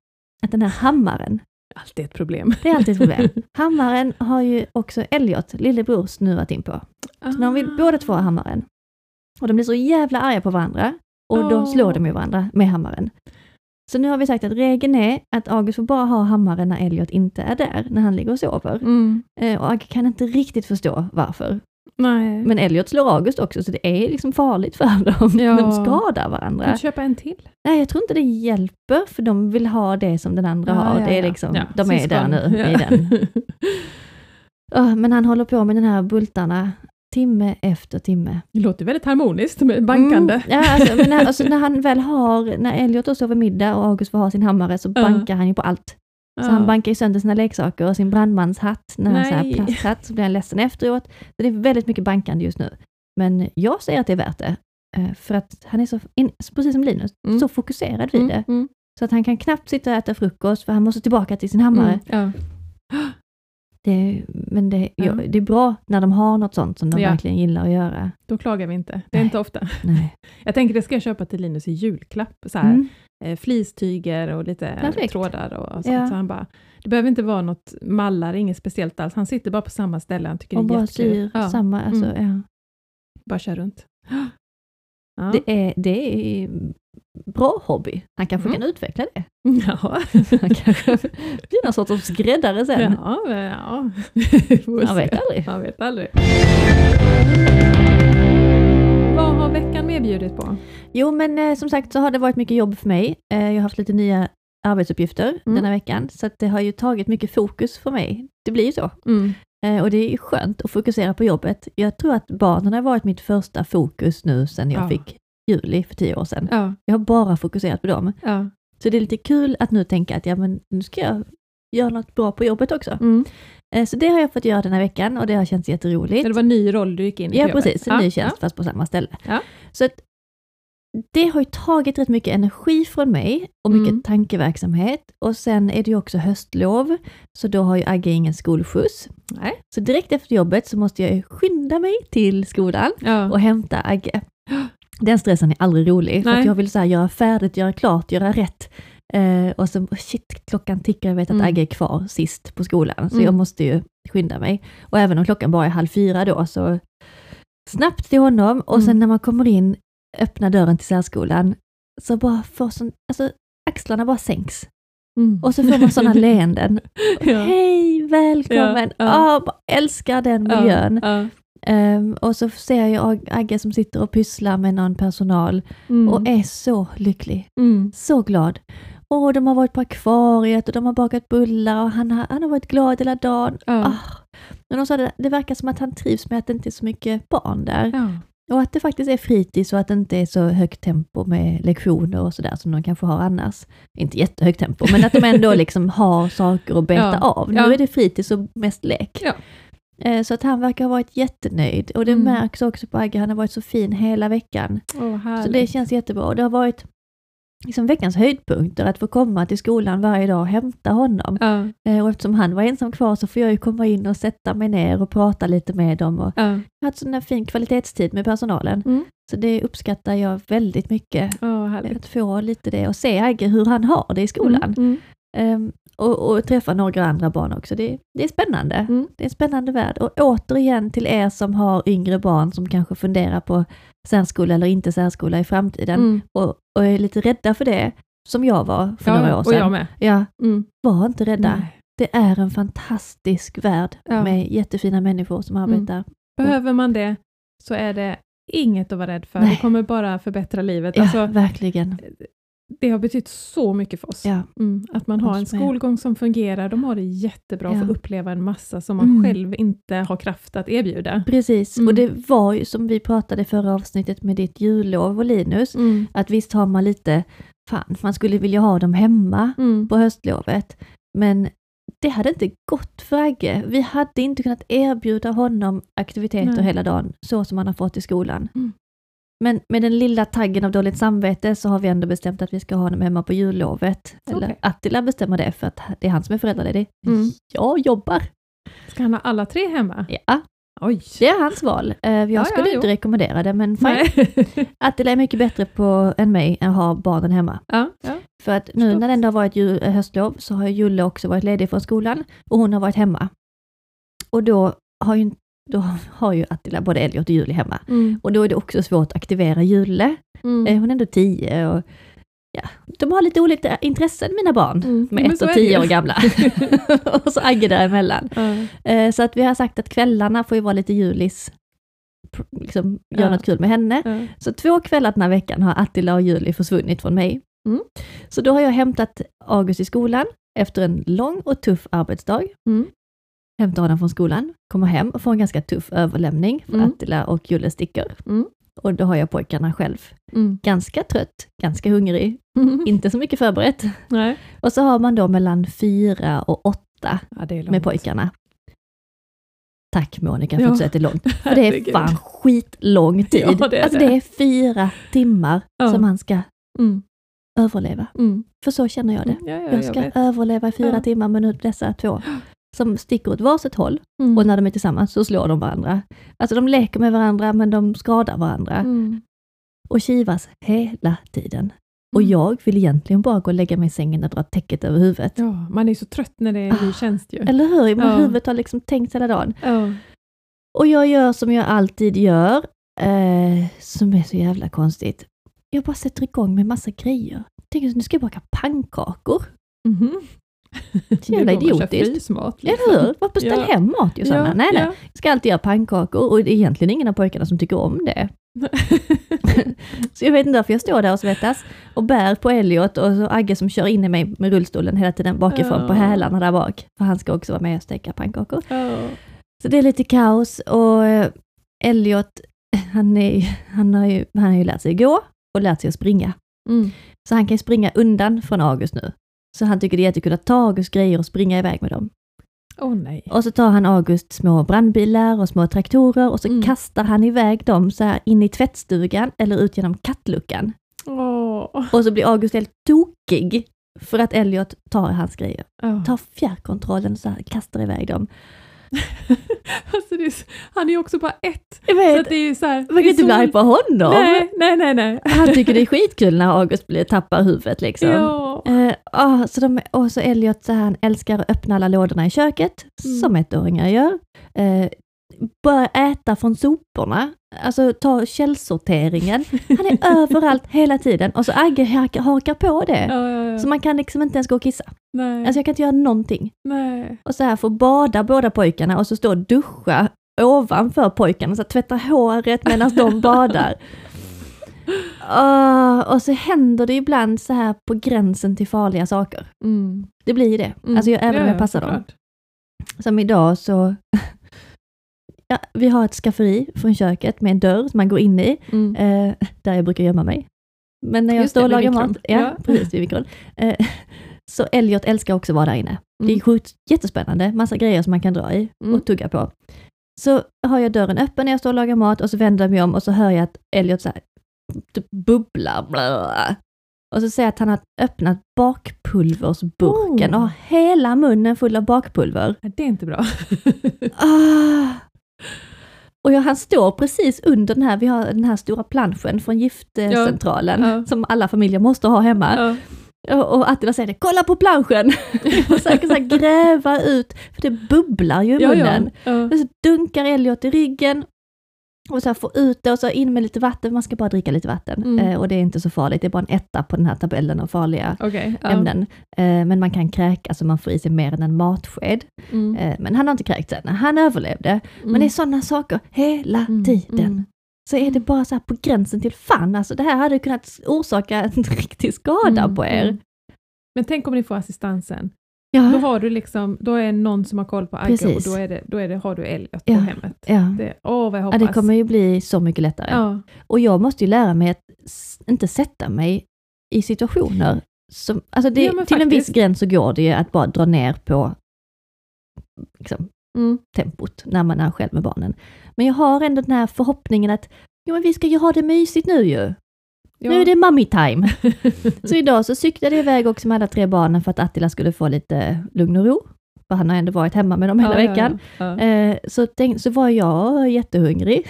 att den här hammaren, Alltid ett problem. det är alltid ett problem. hammaren har ju också Elliot, lillebror, snuvat in på. Så de vill båda två ha hammaren. Och de blir så jävla arga på varandra och då slår de ju varandra med hammaren. Så nu har vi sagt att regeln är att August får bara ha hammaren när Elliot inte är där, när han ligger och sover. Mm. Eh, och Agge kan inte riktigt förstå varför. Nej. Men Elliot slår August också, så det är liksom farligt för dem. Ja. De skadar kan varandra. du köpa en till? Nej, jag tror inte det hjälper, för de vill ha det som den andra Ja, har. ja, det är liksom, de är där nu, i den. Ja, men han håller på med den här bultarna timme efter timme. Det låter väldigt harmoniskt med bankande. Mm, ja, alltså, men när, alltså, när han väl har, när Elliot då sover middag och August får ha sin hammare så bankar han ju på allt. Så Ja. han bankar ju sönder sina leksaker och sin brandmanshatt, när han så här plasthatt, så blir han ledsen efteråt. Så det är väldigt mycket bankande just nu. Men jag säger att det är värt det. eh, För att han är så, precis som Linus, Mm. så fokuserad vid Mm, det. mm, Så att han kan knappt sitta och äta frukost, för han måste tillbaka till sin hammare. mm, ja. Det, men det, Ja. det är bra när de har något sånt som de Ja. verkligen gillar att göra. Då klagar vi inte. Det är Nej. inte ofta. Nej. Jag tänker det ska jag köpa till Linus i julklapp. Så här, Mm. eh, flistyger och lite Perfekt. trådar och sånt. Ja. Så han bara, det behöver inte vara något mallar, inget speciellt alls. Han sitter bara på samma ställe. Han tycker Och det är bara syr Ja, samma, alltså, Mm. Bara kör runt. Det, är, det är bra hobby. Han kanske Mm. kan utveckla det. ja. Han kanske blir någon sorts skräddare sen. ja, ja. Man vet aldrig. Man vet aldrig. Vad har veckan mer bjudit på? Jo, men eh, som sagt så har det varit mycket jobb för mig. Eh, jag har haft lite nya arbetsuppgifter Mm. denna veckan, så det har ju tagit mycket fokus för mig. Det blir ju så. Eh, och det är skönt att fokusera på jobbet. Jag tror att barnen har varit mitt första fokus nu sedan jag Ja. fick Juli för tio år sedan. Ja, Jag har bara fokuserat på dem. ja. Så det är lite kul att nu tänka att ja, men nu ska jag göra något bra på jobbet också. Mm. Eh, Så det har jag fått göra den här veckan och det har känts jätteroligt. Det var en ny roll du gick in i Ja, precis. En ja, ny tjänst fast på samma ställe. Så att det har ju tagit rätt mycket energi från mig och mycket Mm. tankeverksamhet. Och sen är det ju också höstlov, så då har ju Agge ingen skolskjuts. Nej. Så direkt efter jobbet så måste jag skynda mig till skolan Ja. och hämta Agge. Den stressen är aldrig rolig, för Nej. att jag vill så göra färdigt, göra klart, göra rätt. Eh, och så, shit, klockan tickar, jag vet att Mm. Agge är kvar sist på skolan, så Mm. jag måste ju skynda mig. Och även om klockan bara är halv fyra då, så snabbt till honom och sen Mm. när man kommer in, öppnar dörren till särskolan, så bara får sån, alltså axlarna bara sänks. Mm. Och så får man sådana leenden. Ja. Hej, välkommen! Ja, Ja, ja. bara älskar den Ja, miljön. Ja. Ehm, och så ser jag Agge som sitter och pysslar med någon personal Mm. och är så lycklig, Mm. så glad. Och de har varit på akvariet och de har bakat bullar och han har, han har varit glad hela dagen. Ja. Ah. Men de sa det, det verkar som att han trivs med att det inte är så mycket barn där. Ja. Och att det faktiskt är fritids och att det inte är så högt tempo med lektioner och sådär som de kanske har annars. Inte jättehögt tempo, men att de ändå liksom har saker att beta Ja. av. Nu är det fritids och mest lek. Eh, Så att han verkar ha varit jättenöjd och det Mm. märks också på Agge, han har varit så fin hela veckan. Härligt. Så det känns jättebra. Och det har varit liksom veckans höjdpunkter att få komma till skolan varje dag och hämta honom. Eh, Och eftersom han var ensam kvar så får jag ju komma in och sätta mig ner och prata lite med dem. Och Ja. jag har haft sån fin kvalitetstid med personalen. Mm. Så det uppskattar jag väldigt mycket. Härligt. Att få lite det och se Agge hur han har det i skolan. Mm. Mm. Och, och träffa några andra barn också. Det, det är spännande. Mm. Det är en spännande värld. Och återigen till er som har yngre barn som kanske funderar på särskola eller inte särskola i framtiden Mm. och, och är lite rädda för det, som jag var för Ja, några år och sedan. jag med. Ja, Mm. var inte rädda. Nej. Det är en fantastisk värld Ja. med jättefina människor som Mm. arbetar. Behöver man det så är det inget att vara rädd för. Nej. Det kommer bara förbättra livet. Ja, Alltså, verkligen. Det har betytt så mycket för oss. Ja. Mm, att man har en skolgång som fungerar, de har det jättebra Ja. för att uppleva en massa som man Mm. själv inte har kraft att erbjuda. Precis, Mm. och det var ju som vi pratade i förra avsnittet med ditt jullov och Linus, Mm. att visst har man lite, fan man skulle vilja ha dem hemma Mm. på höstlovet, men det hade inte gått för Agge. Vi hade inte kunnat erbjuda honom aktiviteter Nej. hela dagen, så som han har fått i skolan. Men med den lilla taggen av dåligt samvete så har vi ändå bestämt att vi ska ha honom hemma på jullovet. Eller. Attila bestämmer det för att det är han som är föräldraledig. Mm. Jag jobbar. Ska han ha alla tre hemma? Ja, Oj! det är hans val. Eh, Jag Ja, skulle ja, inte jo. rekommendera det, men fine. Attila är mycket bättre på än mig att ha barnen hemma. ja. För att nu Förstått. när det ändå har varit jul, eh, höstlov så har Julle också varit ledig från skolan och hon har varit hemma. Och då har ju, då har ju Attila både Elliot och Julie hemma. Mm. Och då är det också svårt att aktivera Julle. Mm. Eh, Hon är ändå tio och ja, de har lite olika intressen mina barn. Mm. Med ett och tio år gamla. och så Agge däremellan. Eh, Så att vi har sagt att kvällarna får ju vara lite Julis, liksom göra Ja. något kul med henne. Ja. Så två kvällar den här veckan har Attila och Julie försvunnit från mig. Mm. Så då har jag hämtat August i skolan efter en lång och tuff arbetsdag. Mm. Hämtar honom från skolan, kommer hem och får en ganska tuff överlämning för Mm. Attila och Julle sticker. Mm. Och då har jag pojkarna själv. Mm. Ganska trött, ganska hungrig, inte så mycket förberett. Nej. Och så har man då mellan fyra och åtta Ja, med pojkarna. Tack Monica för Ja. att du säger att det är långt. För det är fan skitlång tid. Ja, det är alltså det. det är fyra timmar Ja. som man ska Mm. överleva. Mm. För så känner jag det. Ja, Jag ska vet. överleva i fyra timmar med nu dessa två som sticker åt varsitt håll Mm. och när de är tillsammans så slår de varandra. Alltså de leker med varandra men de skadar varandra Mm. och kivas hela tiden. Och Mm. jag vill egentligen bara gå och lägga mig i sängen och dra täcket över huvudet. Ja, man är så trött när det är Ah. tjänst ju. Eller hur? Ja. huvudet har liksom tänkt hela dagen. Ja. Och jag gör som jag alltid gör, eh, som är så jävla konstigt. Jag bara sätter igång med massa grejer. Tänker nu ska jag baka pannkakor. Mhm. Så jävla idiotiskt. Eller hur? Varför beställa Ja. hem mat Josanna? Ja, nej, nej. ja. Jag ska alltid göra pannkakor och det är egentligen ingen av pojkarna som tycker om det. så jag vet inte varför jag står där och svettas och bär på Elliot och så Agge som kör in i mig med rullstolen hela tiden bakifrån på Ja. hälarna där bak. För han ska också vara med och steka pannkakor. Ja. Så det är lite kaos och eh, Elliot, han, är, han, har ju, han har ju lärt sig gå och lärt sig att springa. Mm. Så han kan ju springa undan från August nu. Så han tycker det är jättekul att ta Augusts grejer och springa iväg med dem. Åh nej. Och så tar han August små brandbilar och små traktorer och så Mm. kastar han iväg dem så här in i tvättstugan eller ut genom kattluckan. Åh. Och så blir August helt tokig för att Elliot tar hans grejer. Ja. Tar fjärrkontrollen och så här kastar iväg dem. Alltså är, så- han är ju också bara ett. Jag Så vet, att det är så här, man kan inte bli så- arg på honom. Nej, nej, nej, nej. Han tycker det är skitkul när August blir, tappar huvudet liksom. Ja. Eh, ah, så de, och så Elliot, så här, han älskar att öppna alla lådorna i köket, Mm. som ettåringar gör. Eh, börja äta från soporna, alltså ta källsorteringen. Han är överallt hela tiden och så Agge hakar, på det. Ja, ja, ja. Så man kan liksom inte ens gå och kissa. nej, Alltså jag kan inte göra någonting. nej. Och så här få bada båda pojkarna och så stå och duscha ovanför pojkarna, så tvätta håret medan de badar. Ah, och så händer det ibland så här på gränsen till farliga saker. Mm. Det blir ju det. Mm. Alltså jag, även om Ja, jag passar dem. Som idag så, ja, vi har ett skafferi från köket med en dörr som man går in i, Mm. eh, där jag brukar gömma mig. Men när jag Just står det, och lagar mikron. mat, ja, Ja. precis vid mikron, eh, så Elliot älskar också att vara där inne. Det är Mm. sjukt, jättespännande, massa grejer som man kan dra i Mm. och tugga på. Så har jag dörren öppen när jag står och lagar mat och så vänder jag mig om och så hör jag att Elliot så här, typ bubblar. Bla. Och så ser jag att han har öppnat bakpulversburken Oh. och har hela munnen full av bakpulver. Det är inte bra. Ah. Och jag, han står precis under den här, vi har den här stora planschen från giftcentralen Ja, ja. som alla familjer måste ha hemma. ja. Och, och Attila säger det, kolla på planschen! Försöker så här gräva ut, för det bubblar ju i Ja, ja. munnen. Ja. Och så dunkar Elliot i ryggen och så få ut det och så in med lite vatten. Man ska bara dricka lite vatten Mm. eh, och det är inte så farligt. Det är bara en etta på den här tabellen av farliga Okej. ja. ämnen. Eh, men man kan kräkas och man får i sig mer än en matsked. Mm. Eh, men han har inte kräkts än. Han överlevde. Men det är sådana saker hela Mm, tiden. mm. så är det bara så här på gränsen till fan. Alltså det här hade kunnat orsaka en riktig skada Mm, på er. mm. Men tänk om ni får assistansen. Ja, Då har du liksom, då är någon som har koll på Agge och då, är det, då är det, har du Elliot Ja. på hemmet. ja. Det, åh, vad jag ja, hoppas. det kommer ju bli så mycket lättare. ja. Och jag måste ju lära mig att inte sätta mig i situationer som, alltså det, Ja, till en viss faktiskt. gräns så går det ju att bara dra ner på liksom, Mm. tempot när man är själv med barnen. Men jag har ändå den här förhoppningen att jo, men vi ska ju ha det mysigt nu ju. Ja. Nu är det mommy time. så idag så cyklade jag iväg också med alla tre barnen för att Attila skulle få lite lugn och ro. För han har ändå varit hemma med dem hela Ja, veckan. Ja. Eh, så, tänk, så var jag jättehungrig.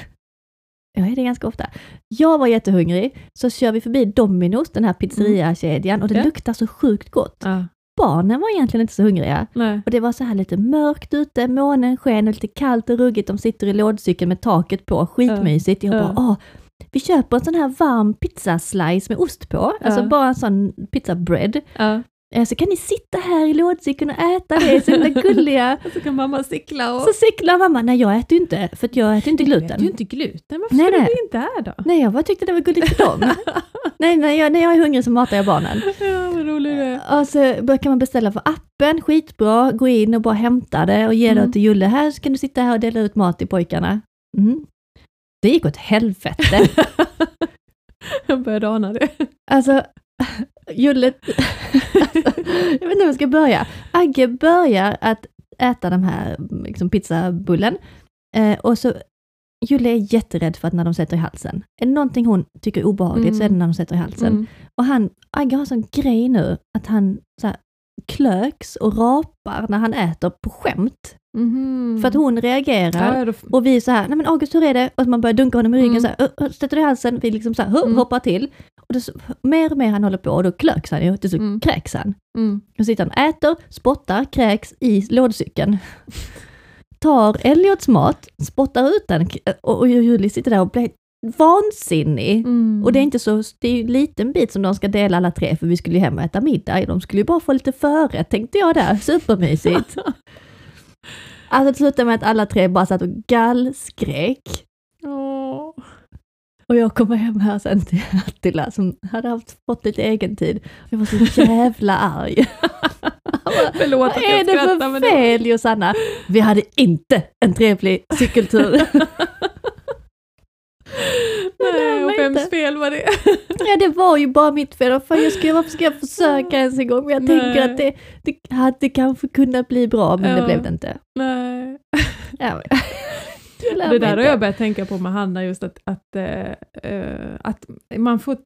Jag är det ganska ofta. Jag var jättehungrig, så kör vi förbi Domino's, den här pizzeriakedjan, och det luktar så sjukt gott. Barnen var egentligen inte så hungriga. Nej. Och det var så här lite mörkt ute, månen sken och lite kallt och ruggigt. De sitter i lådcykeln med taket på, skitmysigt. Jag Ja. bara, åh, vi köper en sån här varm pizzaslice med ost på, alltså Ja. bara en sån pizzabread. Ja. Eh, Så kan ni sitta här i lådcykeln och äta det, så himla gulliga. Så kan mamma cykla och... Så cyklar mamma, nej jag äter ju inte, för jag äter inte Du gluten. äter ju inte gluten, varför Nej, skulle nej. du inte här då? Nej, jag bara tyckte det var gulligt för dem. nej, när jag, när jag är hungrig så matar jag barnen. Ja, vad rolig du är. Och så kan man beställa för appen, skitbra, gå in och bara hämta det och ge Mm. det till Julle. Här så kan du sitta här och dela ut mat till pojkarna. Mm. Det gick åt helvete. Jag började ana det. Alltså, Julle... jag vet inte hur jag ska börja. Agge börjar att äta den här liksom, pizzabullen. Eh, och så Julle är jätterädd för att när de sätter i halsen. Är det någonting hon tycker är obehagligt så är det Mm. när de sätter i halsen. Mm. Och han, Agge har en sån grej nu att han så här, klöks och rapar när han äter på skämt. Mhm. För att hon reagerar. Ja, då, Och vi så här, nej men August hur är det? Och man börjar dunka honom i ryggen Mm. så här, det i halsen, vi liksom så här, Mm. hoppar till. Och då, mer och mer han håller på och då klöks han ju, till så Mm. kräks han. mm. Och sitter han äter, spottar, kräks i lådcykeln. Tar Elliots mat, spottar ut den och, och Julie sitter där och blir vansinnig. Mm. Och det är inte så, det är ju en liten bit som de ska dela alla tre för vi skulle ju hem och äta middag. De skulle ju bara få lite förrätt tänkte jag där, supermysigt. Alltså det slutade med att alla tre bara satt och gallskrek. Och jag kommer hem här sen till Attila som hade haft, fått lite egen tid. Jag var så jävla arg. Förlåt Vad att är jag det skrattar, för men det- fel Josanna? Vi hade inte en trevlig cykeltur. Nej, och vems inte. fel var det? Ja, det var ju bara mitt fel. Fan, jag ska, varför ska jag försöka ens en gång? Men jag Nej. tänker att det, det hade kanske kunnat bli bra, men det Ja. blev det inte. Nej. Ja, Det där har jag börjat tänka på med Hanna, just att, att, eh, att man får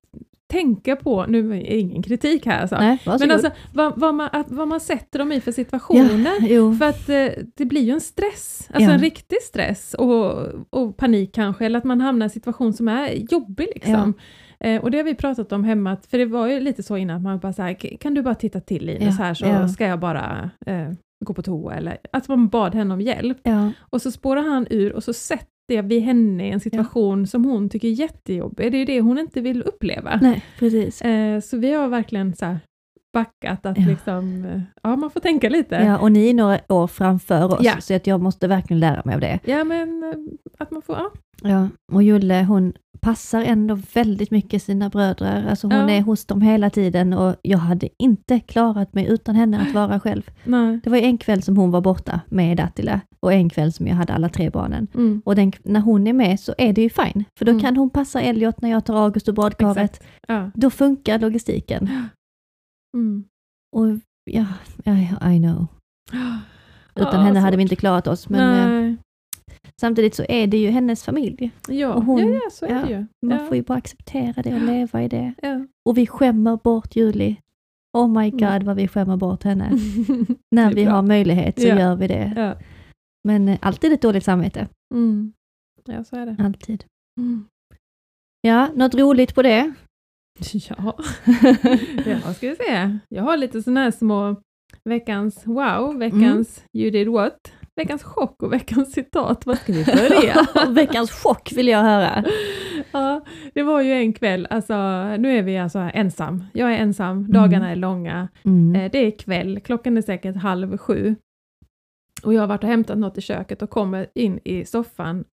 tänka på, nu är det ingen kritik här alltså, Nej, men alltså vad, vad, man, att, vad man sätter dem i för situationer. jo. För att eh, det blir ju en stress, alltså Ja. en riktig stress och, och panik kanske, eller att man hamnar i en situation som är jobbig liksom. Eh, och det har vi pratat om hemma, för det var ju lite så innan, att man bara så här, "K- kan du bara titta till Linus Ja, här så ja. ska jag bara eh, gå på toa, eller att man bad henne om hjälp. Ja, Och så spårar han ur och så sätter vi henne i en situation som hon tycker är jättejobbig. Det är ju det hon inte vill uppleva. nej, precis. Eh, så vi har verkligen så här backat att Ja. liksom, eh, ja man får tänka lite. Ja, och ni är några år framför oss, Ja. så att jag måste verkligen lära mig av det. Ja men eh, att man får, ja. Ja, och Julle hon passar ändå väldigt mycket sina bröder. Alltså hon Ja. är hos dem hela tiden och jag hade inte klarat mig utan henne att vara själv. Nej. Det var en kväll som hon var borta med Attila och en kväll som jag hade alla tre barnen. Mm. Och den, när hon är med så är det ju fine, för då Mm. kan hon passa Elliot när jag tar August och badkaret. Ja. Då funkar logistiken. Mm. Och ja, I, I know. Utan Ja, henne hade vi inte klarat oss. Men eh, Nej. Samtidigt så är det ju hennes familj. Ja. och hon- ja, ja, så är ja, det ju. Man ja. får ju bara acceptera det och leva i det. Ja. Och vi skämmer bort Julie. Oh my god Mm. vad vi skämmer bort henne. När vi bra. har möjlighet så gör vi det. Men eh, alltid ett dåligt samvete. Mm. ja, så är det. Alltid. Mm. Ja, något roligt på det? Ja. ja, ska vi se. Jag har lite sådana här små veckans wow, veckans you did what, veckans chock och veckans citat. Vad ska vi börja? Veckans chock vill jag höra. ja, det var ju en kväll, alltså nu är vi alltså ensam. Jag är ensam, dagarna är långa. Mm. Eh, Det är kväll, klockan är säkert halv sju. Och jag har varit och hämtat något i köket och kommer in i soffan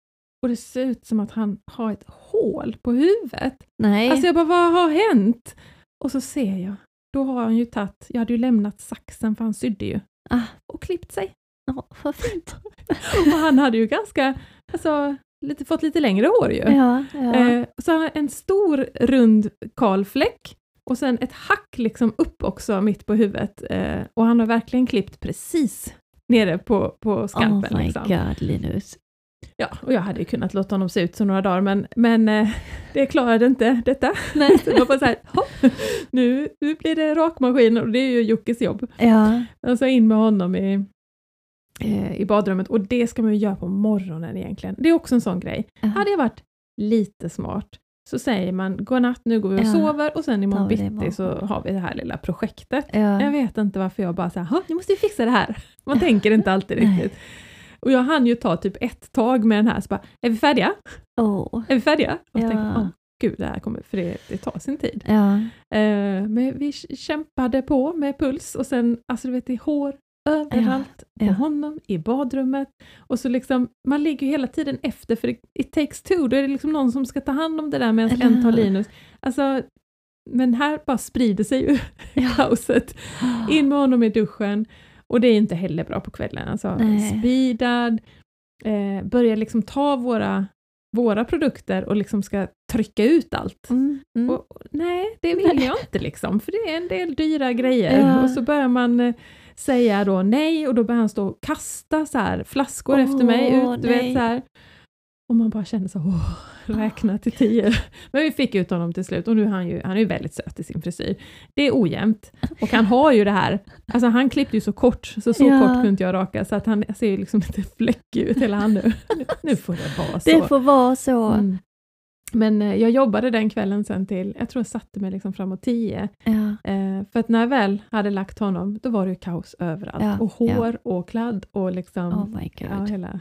och det ser ut som att han har ett hål på huvudet. Nej. Alltså jag bara, vad har hänt? Och så ser jag, då har han ju tagit, jag hade ju lämnat saxen för han sydde ju, Ah. och klippt sig. Ja, vad fint. Och han hade ju ganska, alltså, lite, fått lite längre hår ju. Ja, ja. Eh, så han har en stor rund kal fläck och sen ett hack liksom upp också mitt på huvudet. Eh, och han har verkligen klippt precis nere på, på skalpen. oh my liksom. god Linus. Ja, och jag hade ju kunnat låta honom se ut så några dagar, men, men eh, det klarade inte detta. Nej. Så bara så här, "Hopp, nu, nu blir det rakmaskin och det är ju Jockes jobb. Ja, Och så in med honom i, eh, i badrummet och det ska man ju göra på morgonen egentligen. Det är också en sån grej. Ja. Hade jag varit lite smart så säger man godnatt, nu går vi och Ja. sover och sen imorgon bitti så har vi det här lilla projektet. ja. Jag vet inte varför jag bara säger, nu måste vi fixa det här. Man tänker inte alltid Nej. riktigt. Och jag hann ju ta typ ett tag med den här, så bara, är vi färdiga? Åh. Är vi färdiga? Och Ja. tänkte, åh gud, det här kommer, för det, det tar sin tid. Ja. Eh, men vi kämpade på med puls och sen, alltså du vet, det är hår överallt, på ja. honom, i badrummet. Och så liksom, man ligger ju hela tiden efter, för it, takes two, då är det liksom någon som ska ta hand om det där medan en tar? Linus. Alltså, men här bara sprider sig ju Ja. kaoset. In med honom i duschen. Och det är inte heller bra på kvällen. Alltså, Nej. speedad, eh, börjar liksom ta våra, våra produkter och liksom ska trycka ut allt. Mm. Mm. Och, nej, det vill jag inte liksom, för det är en del dyra grejer. Ja. Och så börjar man eh, säga då nej och då börjar han stå och kasta så här flaskor efter mig. Ut, du nej. vet, så här. Och man bara känner så åh, räkna till tio. Men vi fick ut honom till slut och nu är han ju, han är ju väldigt söt i sin frisyr. Det är ojämnt. Och han har ju det här, alltså han klippte ju så kort, så så Ja. kort kunde inte jag raka, så att han ser ju liksom lite fläckig ut hela han nu. Nu får det vara så. Det får vara så. Mm. Men eh, jag jobbade den kvällen sen till, jag tror jag satte mig liksom framåt tio. Ja. Eh, för att när jag väl hade lagt honom, då var det kaos överallt. Ja, och hår och kladd och liksom, Oh my god. ja, hela.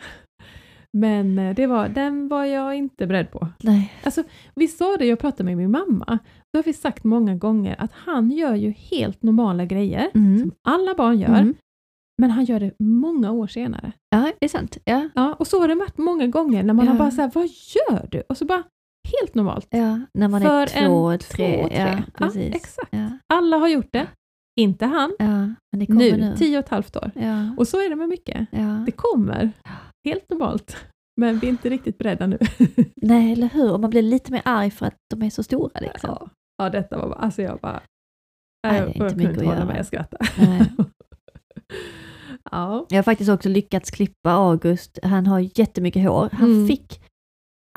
Men eh, det var, den var jag inte beredd på. Nej. Alltså, vi sa det, jag pratade med min mamma, då har vi sagt många gånger att han gör ju helt normala grejer, Mm. som alla barn gör, Mm. men han gör det många år senare. Ja, det är sant. Ja. Ja, och så har det varit många gånger när man Ja. har bara såhär, vad gör du? Och så bara, helt normalt. ja. När man För är två, en tre. två, tre. Ja, Ja, exakt. Alla har gjort det, inte han. men det kommer Nu, nu. tio och ett halvt år. Och så är det med mycket. Det kommer, helt normalt. Men vi är inte riktigt beredda nu. Nej, eller hur? Och man blir lite mer arg för att de är så stora. Liksom. ja. ja, detta var bara, alltså jag bara... Nej, jag kunde mycket inte hålla mig, jag skrattade. Nej. ja. Jag har faktiskt också lyckats klippa August. Han har jättemycket hår. Han Mm. fick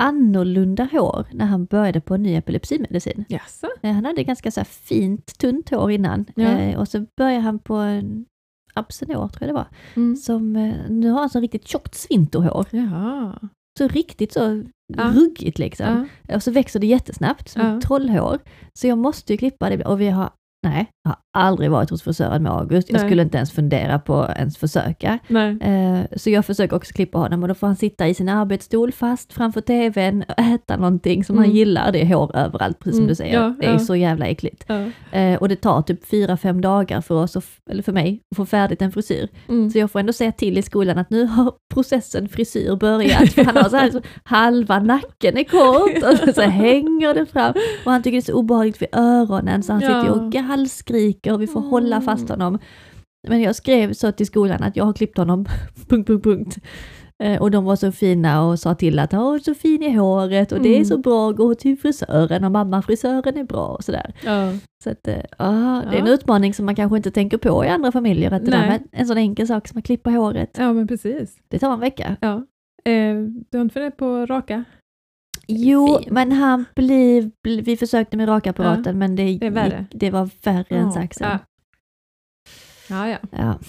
annorlunda hår när han började på en ny epilepsimedicin. Jaså? Eh, Han hade ganska så fint, tunt hår innan. Ja. Eh, och så började han på en Absenor, tror jag det var. Mm. Som, eh, nu har han så riktigt tjockt svinterhår. Jaha. Så riktigt så Ja. ruggigt liksom. Ja. Och så växer det jättesnabbt, som Ja. trollhår. Så jag måste ju klippa det. Och vi har, nej, jag har aldrig varit hos frisören med August. Jag Nej. skulle inte ens fundera på att ens försöka. Eh, Så jag försöker också klippa honom och då får han sitta i sin arbetsstol fast framför tvn och äta någonting som han Mm. gillar. Det är hår överallt, precis som Mm, du säger. ja, det är ja. så jävla äckligt. Ja. Eh, Och det tar typ fyra fem dagar för oss, eller för mig, att få färdigt en frisyr. Mm. Så jag får ändå säga till i skolan att nu har processen frisyr börjat. För han har så här, så halva nacken är kort och så, så hänger det fram. Och han tycker det är så obehagligt vid öronen så han sitter och gallskriker och vi får hålla Mm. fast honom. Men jag skrev så till skolan att jag har klippt honom, punkt, punkt, punkt. Eh, Och de var så fina och sa till att han så fin i håret och det är Mm. så bra att gå till frisören och mamma frisören är bra och sådär. Ja. Så att, eh, ja, det är en utmaning som man kanske inte tänker på i andra familjer. Att det där med en sån enkel sak som att klippa håret, ja, men precis. det tar en vecka. Ja. Eh, du har inte funderat på raka? Jo, Fint. men han bli- vi försökte med rakapparaten men det, Det gick- det var värre än Ja. saxen. Ja. Ja, ja. Ja.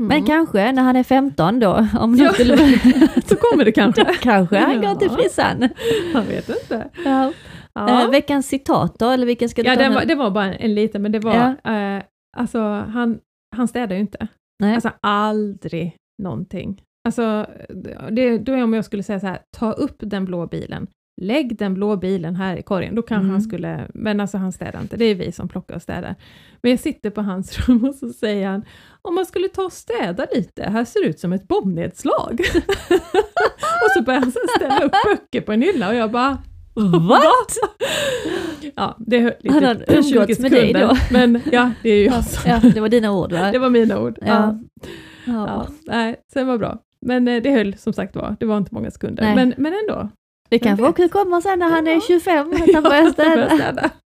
Mm. Men kanske när han är 15 då, om Ja. skulle Så kommer det kanske. Då kanske han går till Ja. frissan. Jag vet inte. Ja. Ja. Eh, veckans citat då, eller vilken ska du Ja, ta var, det var bara en liten, men det var, eh, alltså han, han städar ju inte. Nej. Alltså aldrig någonting. Alltså, det, då är om jag skulle säga så här, ta upp den blå bilen, lägg den blå bilen här i korgen, då kanske Mm. han skulle, men alltså han städar inte, det är vi som plockar och städar. Men jag sitter på hans rum och så säger han, om man skulle ta och städa lite, här ser det ut som ett bombnedslag. och så börjar han ställa upp böcker på en hylla och jag bara, What? Ja, det höll lite han 20 umgåtts med dig då? Men ja, det är ju jag som... Ja, det var dina ord va? Det var mina ord. Ja. Ja. Ja. Ja. nej, sen var bra. Men eh, det höll som sagt var, det var inte många sekunder. Nej. Men, men ändå. Det kanske också kommer sen när han är Ja. 25, att han börjar Börja städa.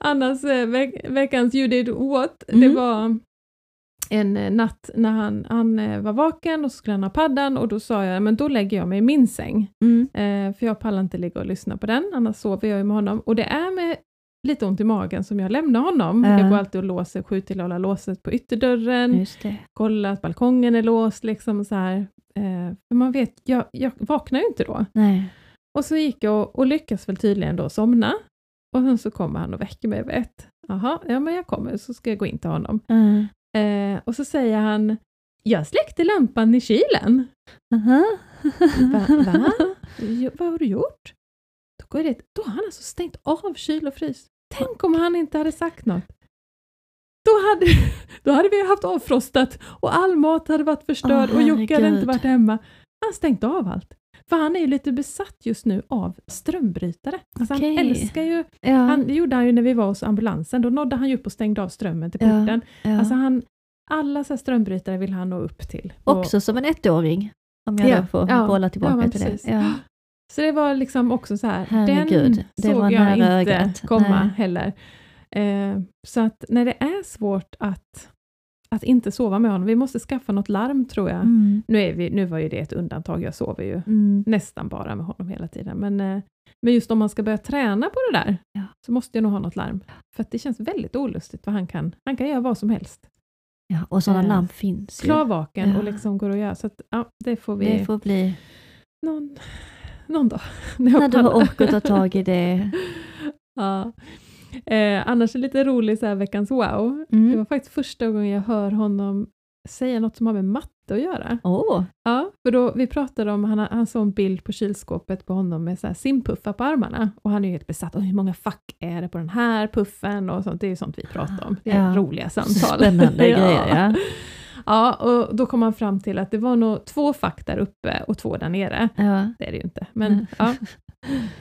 Annars, eh, veck, veckans You did what, det Mm. var en eh, natt när han, han eh, var vaken och så skulle han ha paddan och då sa jag, men då lägger jag mig i min säng. Mm. Eh, för jag pallar inte ligga och lyssna på den, annars sover jag ju med honom. Och det är med lite ont i magen som jag lämnar honom. Ja. Jag går alltid och låser, skjuter till låset på ytterdörren, det. kollar att balkongen är låst, liksom så här. Eh, för man vet, jag, jag vaknar ju inte då. Nej. Och så gick jag och, och lyckas väl tydligen då somna. Och sen så kommer han och väcker mig vid ett. Jaha, ja men jag kommer, så ska jag gå in till honom. Mm. Eh, och så säger han, jag släckte lampan i kylen. Aha. Va? Va? Jo, vad har du gjort? Då, går dit. då har han alltså stängt av kyl och frys. Tänk om han inte hade sagt något. Då hade, då hade vi haft avfrostat och all mat hade varit förstörd Åh, och Jocke hade inte varit hemma. Han stängt av allt. För han är ju lite besatt just nu av strömbrytare. Alltså Okej. Han älskar ju, Ja. han, det gjorde han ju när vi var hos ambulansen, då nådde han ju upp och stängde av strömmen till Ja. porten. ja. Alltså han, alla så strömbrytare vill han nå upp till. Och- Också som en ettåring. Om jag Ja, då får ja, bolla ja, tillbaka men till precis. det. Ja. Så det var liksom också så här, Herregud, den det såg var jag nära inte ögat. komma Nej. heller. Eh, så att när det är svårt att, att inte sova med honom, vi måste skaffa något larm tror jag. Mm. Nu, är vi, nu var ju det ett undantag, jag sover ju Mm. nästan bara med honom hela tiden. Men, eh, men just om man ska börja träna på det där, Ja. så måste jag nog ha något larm. För att det känns väldigt olustigt, för han kan, han kan göra vad som helst. Ja, och sådana Eh, larm finns ju. Klarvaken Ja. och liksom går att göra. Så att, ja, det får vi Det får bli någon, någon dag. När när du har pallar. ork att ta tag i det. Ja. Eh, annars en lite rolig så här, veckans wow. Det Mm. var faktiskt första gången jag hör honom säga något som har med matte att göra. Åh, Ja, för då, vi pratade om, han, han såg en bild på kylskåpet på honom med så här simpuffar på armarna och han är ju helt besatt. Och hur många fack är det på den här puffen? Och sånt. Det är ju sånt vi pratar om. Det är Ja. roliga samtal. Spännande grejer, ja. Ja, och då kom han fram till att det var nog två fack där uppe och två där nere. ja. Det är det ju inte, men Mm. ja.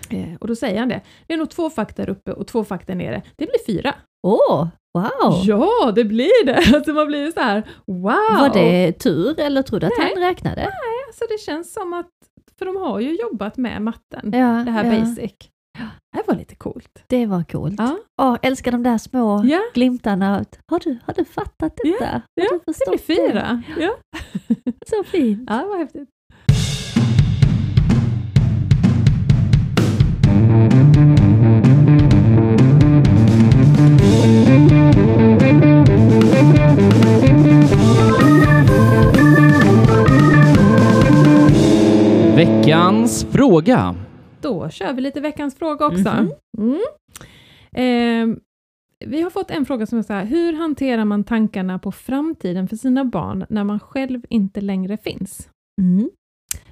Eh, Och då säger han det. Det är nog två fack där uppe och två där nere. Det blir fyra. Åh, wow! Ja, det blir det! Alltså man blir så här, wow! Var det tur eller trodde du att Nej. han räknade? Alltså det känns som att, för de har ju jobbat med matten, Ja, det här ja. basic. Det var lite coolt. Det var coolt. Ja, Åh, älskar de där små ja glimtarna. Har du, har du fattat Ja, detta? ja, har du det blir fyra. Ja. Så fint. ja, var häftigt. Veckans fråga. Då kör vi lite veckans fråga också. Mhm. Mm. Eh, vi har fått en fråga som är så här, hur hanterar man tankarna på framtiden för sina barn när man själv inte längre finns? Mm.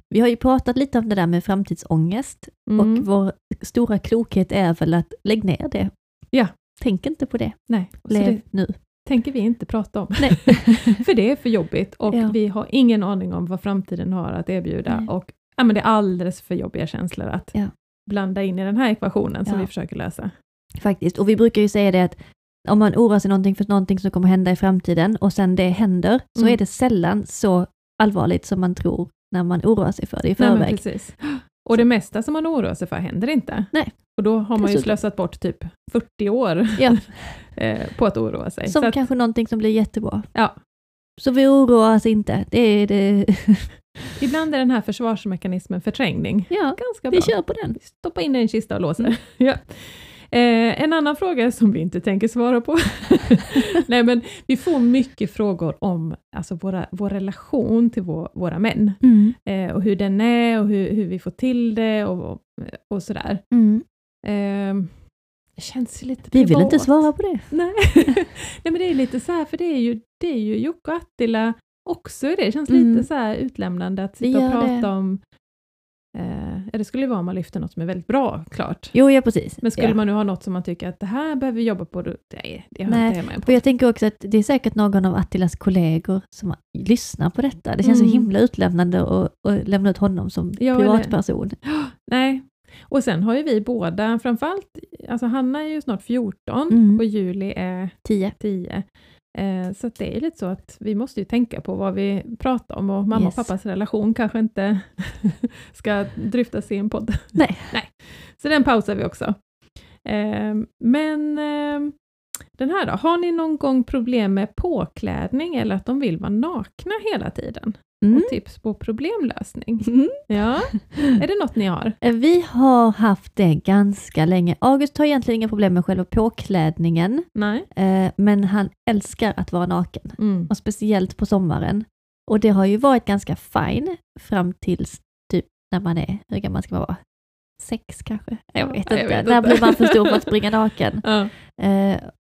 Vi har ju pratat lite om det där med framtidsångest Mm. och vår stora klokhet är väl att lägg ner det. Ja. Tänk inte på det. Nej, Lev det nu. tänker vi inte prata om. Nej. för det är för jobbigt och Ja. vi har ingen aning om vad framtiden har att erbjuda. Nej. Och ja, men Det är alldeles för jobbiga känslor att Ja. blanda in i den här ekvationen som Ja. vi försöker lösa. Faktiskt. Och vi brukar ju säga det att om man oroar sig någonting för någonting som kommer hända i framtiden och sen det händer, så Mm. är det sällan så allvarligt som man tror när man oroar sig för det i Nej, förväg. precis. Och det mesta som man oroar sig för händer inte. Nej. Och då har man ju slösat bort typ 40 år Ja. eh, på att oroa sig. Som Så att, kanske någonting som blir jättebra. ja, Så vi oroar oss inte. Det är det. ibland är den här försvarsmekanismen förträngning Ja, ganska vi bra. kör på den. Stoppa in den i en kista och låser. Mm. ja. eh, en annan fråga som vi inte tänker svara på. Nej, men vi får mycket frågor om alltså, våra, vår relation till vår, våra män. Mm. Eh, och hur den är och hur, hur vi får till det och, och, och sådär. Mm. Eh, det känns lite Vi vill inte privat. svara på det. Nej. Nej, men det är lite så här, för det är ju, det är ju Jocke och Attila också i det. Det känns Mm. lite så utlämnande att sitta och prata det. om Eh, det skulle vara om man lyfter något som är väldigt bra, klart. Jo, ja precis. Men skulle ja. man nu ha något som man tycker att det här behöver vi jobba på, då, nej, det hör Nej, inte hemma podd. jag tänker också att det är säkert någon av Attilas kollegor som lyssnar på detta. Det känns Mm. så himla utlämnande att lämna ut honom som Ja, privatperson. Nej. Och sen har ju vi båda, framförallt, alltså Hanna är ju snart 14 Mm. och Julie är Tio. 10. Eh, så det är lite så att vi måste ju tänka på vad vi pratar om och mamma Yes. och pappas relation kanske inte ska dryftas i en podd. Nej. Nej. Så den pausar vi också. Eh, men eh, den här då, har ni någon gång problem med påklädning eller att de vill vara nakna hela tiden? Mm. Och tips på problemlösning? Mm. Ja, är det något ni har? Vi har haft det ganska länge. August har egentligen inga problem med själva påklädningen, Nej? eh, men han älskar att vara naken. Mm. Och speciellt på sommaren. Och det har ju varit ganska fine fram tills typ när man är, hur gammal ska man vara? Sex kanske? Jag Ja, vet jag inte. vet när inte. blir man för stor för att springa naken? Ja.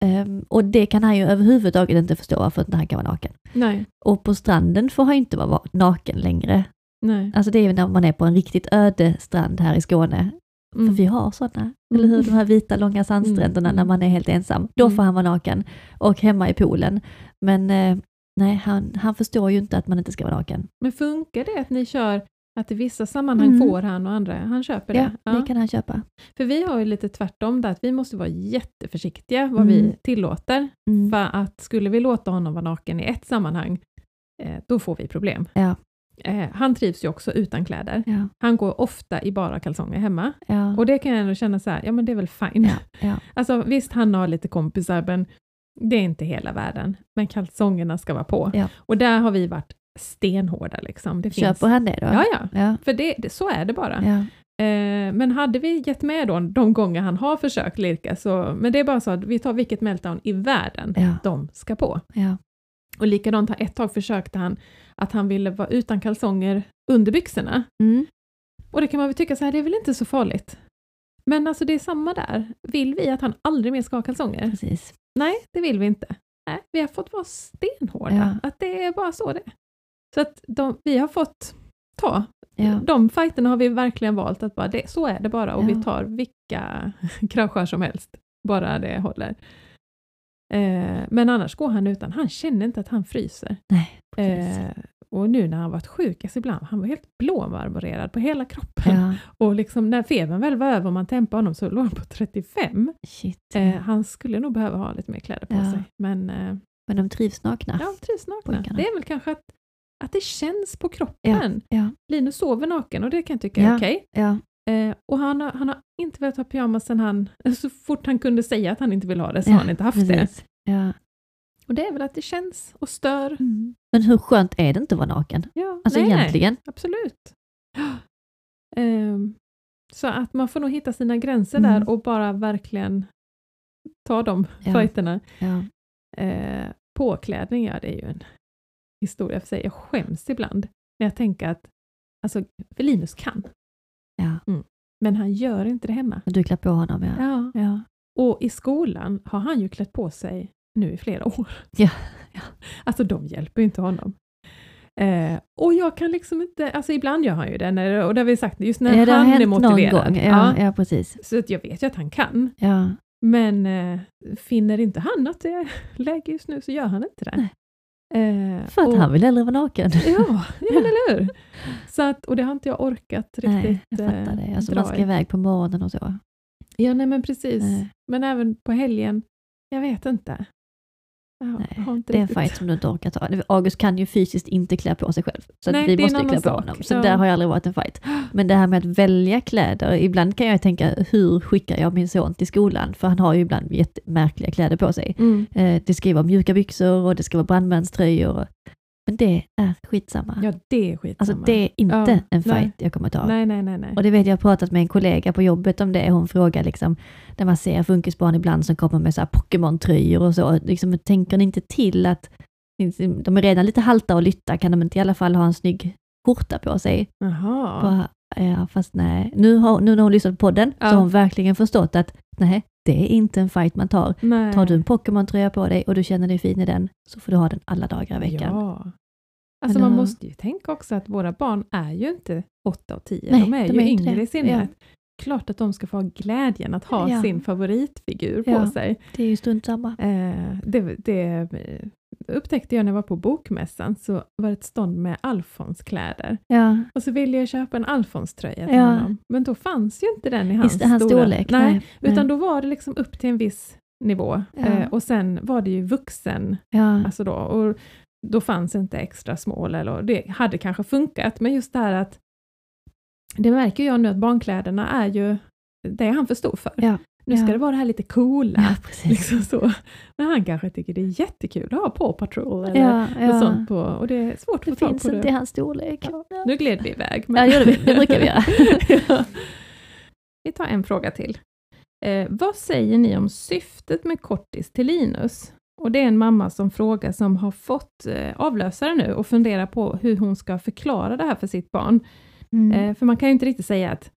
Ehm, och det kan han ju överhuvudtaget inte förstå varför inte han kan vara naken. Nej, Och på stranden får han inte vara va- naken längre. nej. Alltså det är ju när man är på en riktigt öde strand här i Skåne. Mm. För vi har sådana, eller hur? De här vita långa sandstränderna Mm. när man är helt ensam. Då Mm. får han vara naken. Och hemma i poolen. Men eh, nej, han, han förstår ju inte att man inte ska vara naken. Men funkar det att ni kör att i vissa sammanhang Mm. får han och andra, han köper Ja, det? det kan han köpa. För vi har ju lite tvärtom där, att vi måste vara jätteförsiktiga vad Mm. vi tillåter. Mm. För att skulle vi låta honom vara naken i ett sammanhang, eh, då får vi problem. Ja. Eh, han trivs ju också utan kläder. Ja, Han går ofta i bara kalsonger hemma. ja, Och det kan jag ändå känna så här, ja men det är väl fine. ja, ja. Alltså visst, han har lite kompisar, men det är inte hela världen. Men kalsongerna ska vara på. Ja. Och där har vi varit stenhårda. Liksom. Det finns... Köper han det då? Ja, ja. Ja, För det, det, så är det bara. ja, Eh, men hade vi gett med då de gånger han har försökt lirka, så, men det är bara så att vi tar vilket meltdown i världen ja, de ska på. ja. Och likadant, ett tag försökte han att han ville vara utan kalsonger under byxorna. Mm. Och det kan man väl tycka så här, det är väl inte så farligt. Men alltså det är samma där. Vill vi att han aldrig mer ska ha kalsonger? Precis. Nej, det vill vi inte. Nej, vi har fått vara stenhårda. Ja. Att det är bara så det. Så att de, vi har fått ta. Ja. De fighterna har vi verkligen valt att bara, det, så är det bara och Ja. vi tar vilka krascher som helst. Bara det håller. Eh, men annars går han utan, han känner inte att han fryser. Nej. Eh, och nu när han varit sjuk, alltså ibland, han var helt blåmarmorerad på hela kroppen. ja, Och liksom när febern väl var över och man tempade honom så låg han på 35. shit. Eh, han skulle nog behöva ha lite mer kläder på sig. Men eh, Men de trivs nakna. ja, trivs nakna. Pojkarna. Det är väl kanske att, att det känns på kroppen. Ja, Linus sover naken och det kan jag tycka är Ja. okej. ja, Eh, och han har, han har inte velat ha pyjamas sen han, så fort han kunde säga att han inte vill ha det så Ja, har han inte haft det. precis. Ja. Och det är väl att det känns och stör. Mm. Men hur skönt är det inte att vara naken? Ja, Alltså nej, nej. egentligen. Absolut. Ehm, så att man får nog hitta sina gränser Mm. där och bara verkligen ta de Ja. fighterna. Ja. Eh, påklädning, ja det är ju en historia för sig. Jag skäms ibland när jag tänker att, alltså, för Linus kan, ja. men han gör inte det hemma. Du klär på honom, ja. Ja. Ja. Och i skolan har han ju klätt på sig nu i flera år. Ja, ja. Alltså de hjälper ju inte honom. Eh, och jag kan liksom inte, alltså ibland gör han ju det, när, och det har vi sagt, just när ja, han är hänt någon motiverad. gång. Ja, ja. precis. Så att jag vet ju att han kan, Ja. men eh, finner inte han att det är läge just nu så gör han inte det. Nej. Eh, För att och, han vill hellre vara naken. Ja, ja eller hur? Så att, och det har inte jag orkat riktigt Nej, jag fattar eh, det. Alltså dra man ska i. iväg på morgonen och så. Ja, nej men precis. Nej. Men även på helgen, jag vet inte. Nej, Det är en fight som du inte orkar ta. August kan ju fysiskt inte klä på sig själv. Så Nej, vi måste ju klä på sak. honom. Så Ja. där har jag aldrig varit en fight. Men det här med att välja kläder, ibland kan jag tänka hur skickar jag min son till skolan? För han har ju ibland jättemärkliga kläder på sig. Mm. Eh, Det ska ju vara mjuka byxor och det ska vara brandmanströjor. Men det är skitsamma. Ja, det är skitsamma. Alltså det är inte Ja, en fight nej. jag kommer ta. Nej, nej, nej. nej. Och det vet jag, har pratat med en kollega på jobbet om det. Hon frågar liksom, där man ser funkisbarn ibland som kommer med så här Pokémon-tröjor och så. Liksom, tänker ni inte till att de är redan lite halta och lytta, kan de inte i alla fall ha en snygg skjorta på sig? Jaha. Bara, ja, fast nej. Nu, har, nu när hon lyssnat på podden Ja. så har hon verkligen förstått att nej, det är inte en fight man tar. Nej. Tar du en Pokémon-tröja på dig och du känner dig fin i den, så får du ha den alla dagar i veckan. Ja. Alltså man måste ju tänka också att våra barn är ju inte 8 och 10, Nej, de är de ju är yngre det. i synnerhet. Klart att de ska få ha glädjen att ha Ja. sin favoritfigur på Ja. sig. Det är ju strunt samma. Eh, det, det upptäckte jag när jag var på bokmässan, så var det ett stånd med Alfons-kläder. Ja, Och så ville jag köpa en Alfons-tröja till Ja. honom, men då fanns ju inte den i hans, Just hans stora. storlek. Nej, nej. utan då var det liksom upp till en viss nivå. Ja. Eh, och sen var det ju vuxen, Ja, alltså då, och då fanns inte extra small, eller det hade kanske funkat, men just det här att det märker jag nu att barnkläderna är ju, det är han för stor för. Ja. Nu ska Ja. det vara det här lite coola, ja liksom så. Men han kanske tycker det är jättekul att ha Paw Patrol eller Ja, något sånt på, och det är svårt att Det få tag finns på inte i det. hans storlek. Nu gled vi iväg. Ja, det gjorde vi. Det brukar vi göra. Vi tar en fråga till. Eh, vad säger ni om syftet med kortis till Linus? Och det är en mamma som frågar som har fått eh, avlösare nu och funderar på hur hon ska förklara det här för sitt barn. Mm. Eh, för man kan ju inte riktigt säga att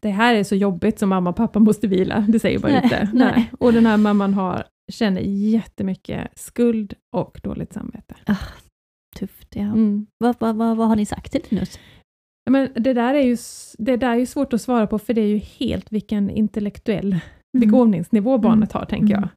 det här är så jobbigt som mamma och pappa måste vila. Det säger ju Nej, inte. nej. Och den här mamman har, känner jättemycket skuld och dåligt samvete. Tufft, ja. Mm. Vad, vad, vad, vad har ni sagt till Linus? Men det där är ju det där är ju svårt att svara på, för det är ju helt vilken intellektuell begåvningsnivå barnet har, tänker Mm. jag.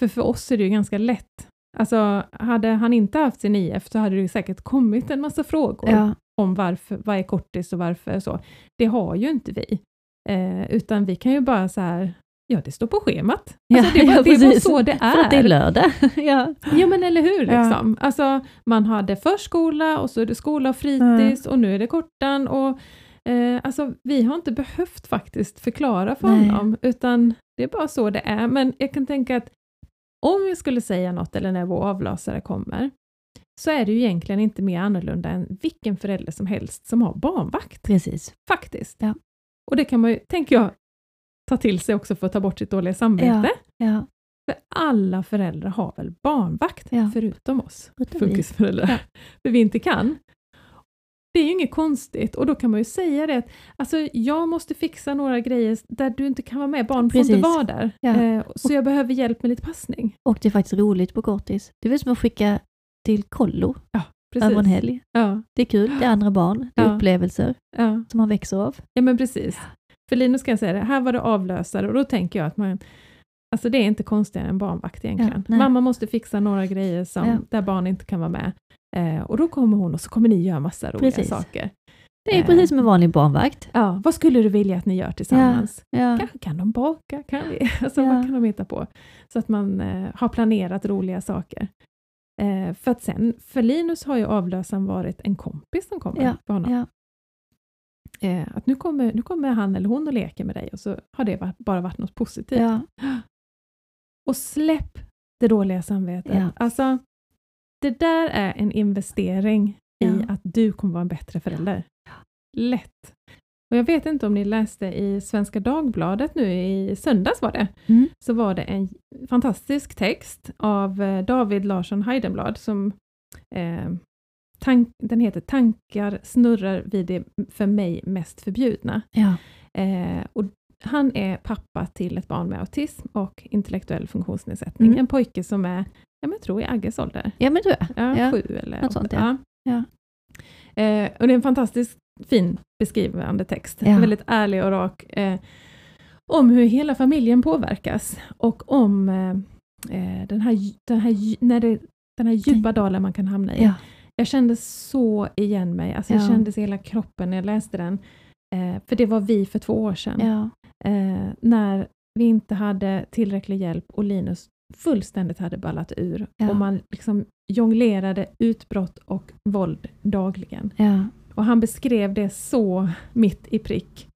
För för oss är det ju ganska lätt. Alltså, hade han inte haft sin IF, så hade det säkert kommit en massa frågor Ja, om varför, vad är kortis och varför så. Det har ju inte vi. Eh, utan vi kan ju bara så här, ja det står på schemat. Alltså, det, är bara, ja, det är bara så det För att det är är. lördag. ja. Ja men eller hur, Ja. liksom. Alltså, man hade förskola och så är det skola och fritids och nu är det kortan och eh, alltså, vi har inte behövt faktiskt förklara för Nej. honom, utan det är bara så det är. Men jag kan tänka att om vi skulle säga något eller när vår avlösare kommer, så är det ju egentligen inte mer annorlunda än vilken förälder som helst som har barnvakt, Precis. faktiskt. Ja. Och det kan man ju, tänker jag, ta till sig också för att ta bort sitt dåliga samvete. Ja. För alla föräldrar har väl barnvakt, Ja. förutom oss funkisföräldrar. Ja. För vi inte kan. Det är ju inget konstigt och då kan man ju säga det att alltså, jag måste fixa några grejer där du inte kan vara med, barn får inte vara där. Ja. Eh, så jag behöver hjälp med lite passning. Och det är faktiskt roligt på kortis. Det är väl som att skicka till kollo Precis. över en helg. Ja, Det är kul, det är andra barn, det är Ja. upplevelser ja. som man växer av. ja, men precis. För Linus kan säga det, här var det avlösare och då tänker jag att man Alltså det är inte konstigare än barnvakt egentligen. Ja. Mamma måste fixa några grejer som, Ja. där barn inte kan vara med. Eh, och då kommer hon och så kommer ni göra massa roliga Precis. saker. Det är Eh. precis som en vanlig barnvakt. Ja, vad skulle du vilja att ni gör tillsammans? Ja. Kanske kan de baka? Kan vi? Alltså. Vad kan de hitta på? Så att man eh, har planerat roliga saker. Eh, för att sen, för Linus har ju avlösaren varit en kompis som kommer för honom. Eh, att nu kommer, nu kommer han eller hon och leker med dig och så har det bara varit något positivt. Ja. Och släpp det dåliga samvetet. Ja. Alltså, det där är en investering i Ja. att du kommer vara en bättre förälder. Lätt. Och jag vet inte om ni läste i Svenska Dagbladet nu i söndags var det, Mm. så var det en fantastisk text av eh, David Larsson Heidenblad som eh, tank, den heter Tankar snurrar vid det för mig mest förbjudna. Ja. Eh, och han är pappa till ett barn med autism och intellektuell funktionsnedsättning. Mm. En pojke som är, ja, men tror i Agges ålder, ja, men tror jag. ja, Ja, sju eller något åtta. sånt, ja. Ja. Eh, och det är en fantastiskt fin beskrivande text, Ja. väldigt ärlig och rak, eh, om hur hela familjen påverkas och om eh, eh, den, här, den, här, när det, den här djupa dalen man kan hamna i. Ja. Jag kände så igen mig, alltså jag Ja. kände hela kroppen när jag läste den. Eh, för det var vi för två år sedan, Ja. Eh, när vi inte hade tillräcklig hjälp och Linus fullständigt hade ballat ur. Ja. Och man liksom jonglerade utbrott och våld dagligen. Ja. Och han beskrev det så mitt i prick,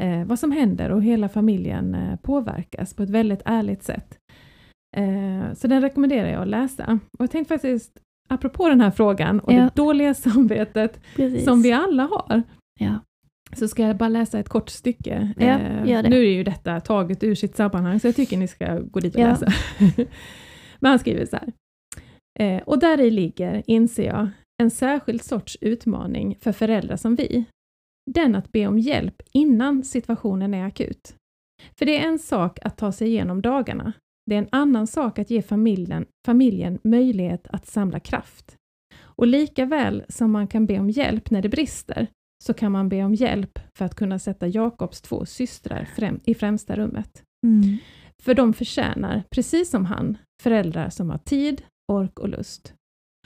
eh, vad som händer och hela familjen eh, påverkas på ett väldigt ärligt sätt. Eh, så den rekommenderar jag att läsa. Och jag tänkte faktiskt, apropå den här frågan och Ja. det dåliga samvetet Precis. som vi alla har, Ja. Så ska jag bara läsa ett kort stycke. Ja, Eh. Nu är ju detta taget ur sitt sammanhang, så jag tycker ni ska gå dit och Ja. läsa. Men han skriver så här. Eh, och där i ligger, inser jag, en särskild sorts utmaning för föräldrar som vi. Den att be om hjälp innan situationen är akut. För det är en sak att ta sig igenom dagarna. Det är en annan sak att ge familjen, familjen möjlighet att samla kraft. Och lika väl som man kan be om hjälp när det brister, så kan man be om hjälp för att kunna sätta Jakobs två systrar främ i främsta rummet. Mm. För de förtjänar, precis som han, föräldrar som har tid, ork och lust.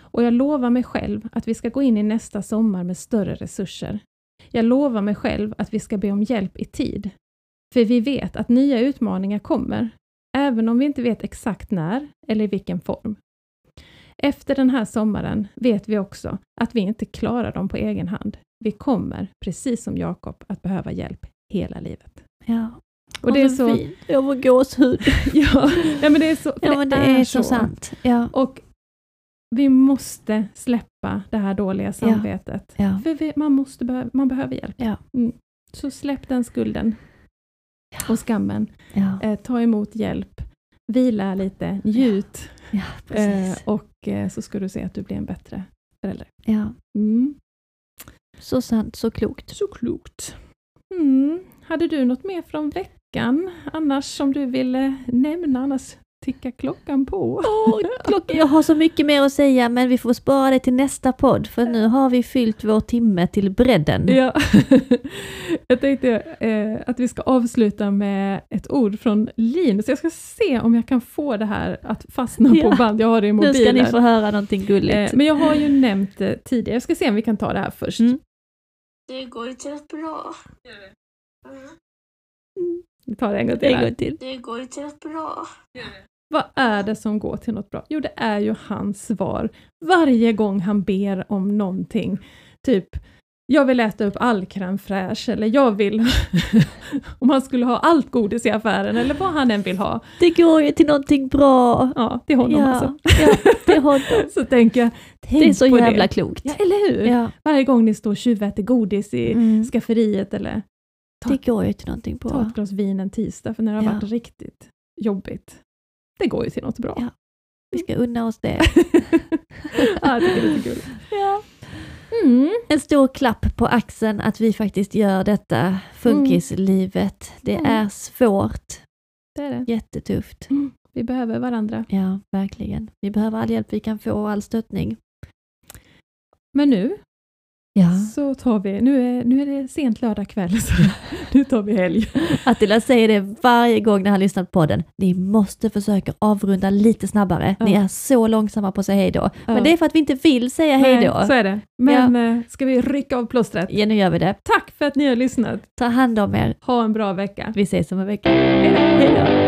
Och jag lovar mig själv att vi ska gå in i nästa sommar med större resurser. Jag lovar mig själv att vi ska be om hjälp i tid. För vi vet att nya utmaningar kommer, även om vi inte vet exakt när eller i vilken form. Efter den här sommaren vet vi också att vi inte klarar dem på egen hand. Vi kommer, precis som Jakob, att behöva hjälp hela livet. Ja. Och det är så så... fint. Jag får gåshud. Ja, ja, men det är så, Ja, det är så sant. Ja. Och vi måste släppa det här dåliga samvetet. Ja. För vi, man, måste behö- man behöver hjälp. Ja. Mm. Så släpp den skulden och skammen. Ja. Eh, ta emot hjälp. Vila lite, njut. ja, Eh, precis. och så ska du se att du blir en bättre förälder. Ja. Mm. Så sant, så klokt. Så klokt. Mm. Hade du något mer från veckan? Annars som du ville nämna? Annars tickar klockan på. Åh, klockan, jag har så mycket mer att säga men vi får spara det till nästa podd för nu har vi fyllt vår timme till bredden. Ja. Jag tänkte eh, att vi ska avsluta med ett ord från Linus. Jag ska se om jag kan få det här att fastna Ja. på band. Jag har det i Nu ska ni mobilen. få höra någonting gulligt. Eh, men jag har ju nämnt det tidigare. Jag ska se om vi kan ta det här först. Mm. Det går ju till rätt bra. Mm. Vi tar det en gång till. Det går ju till rätt bra. Vad är det som går till något bra? Jo, det är ju hans svar. Varje gång han ber om någonting. Typ, jag vill äta upp all crème fraîche, eller jag vill... om han skulle ha allt godis i affären, eller vad han än vill ha. Det går ju till någonting bra. Ja, till honom Ja, alltså. ja, till honom. Så tänker jag, tänk Det är så på jävla det. klokt. Ja, eller hur? Ja. Varje gång ni står och tjuväter godis i Mm. skafferiet, eller Det går ju till någonting ta bra. ett glas vin en tisdag, för när det har varit riktigt jobbigt. Det går ju till något bra. Ja. Vi ska unna oss det. ja, jag tycker det är kul. Ja. Mm. En stor klapp på axeln att vi faktiskt gör detta funkislivet. Det Mm. är svårt, Det är det. jättetufft. Vi behöver varandra. Ja, verkligen. Vi behöver all hjälp vi kan få och all stöttning. Men nu Ja. så tar vi, nu är, nu är det sent lördag kväll, så nu tar vi helg. Attila säger det varje gång när han lyssnar på podden. Ni måste försöka avrunda lite snabbare. Ni Ja. är så långsamma på att säga hej då. Ja. Men det är för att vi inte vill säga hej då. Så är det. Men eh, ska vi rycka av plåstret? Ja, nu gör vi det. Tack för att ni har lyssnat. Ta hand om er. Ha en bra vecka. Vi ses om en vecka. Hej då! Hej då.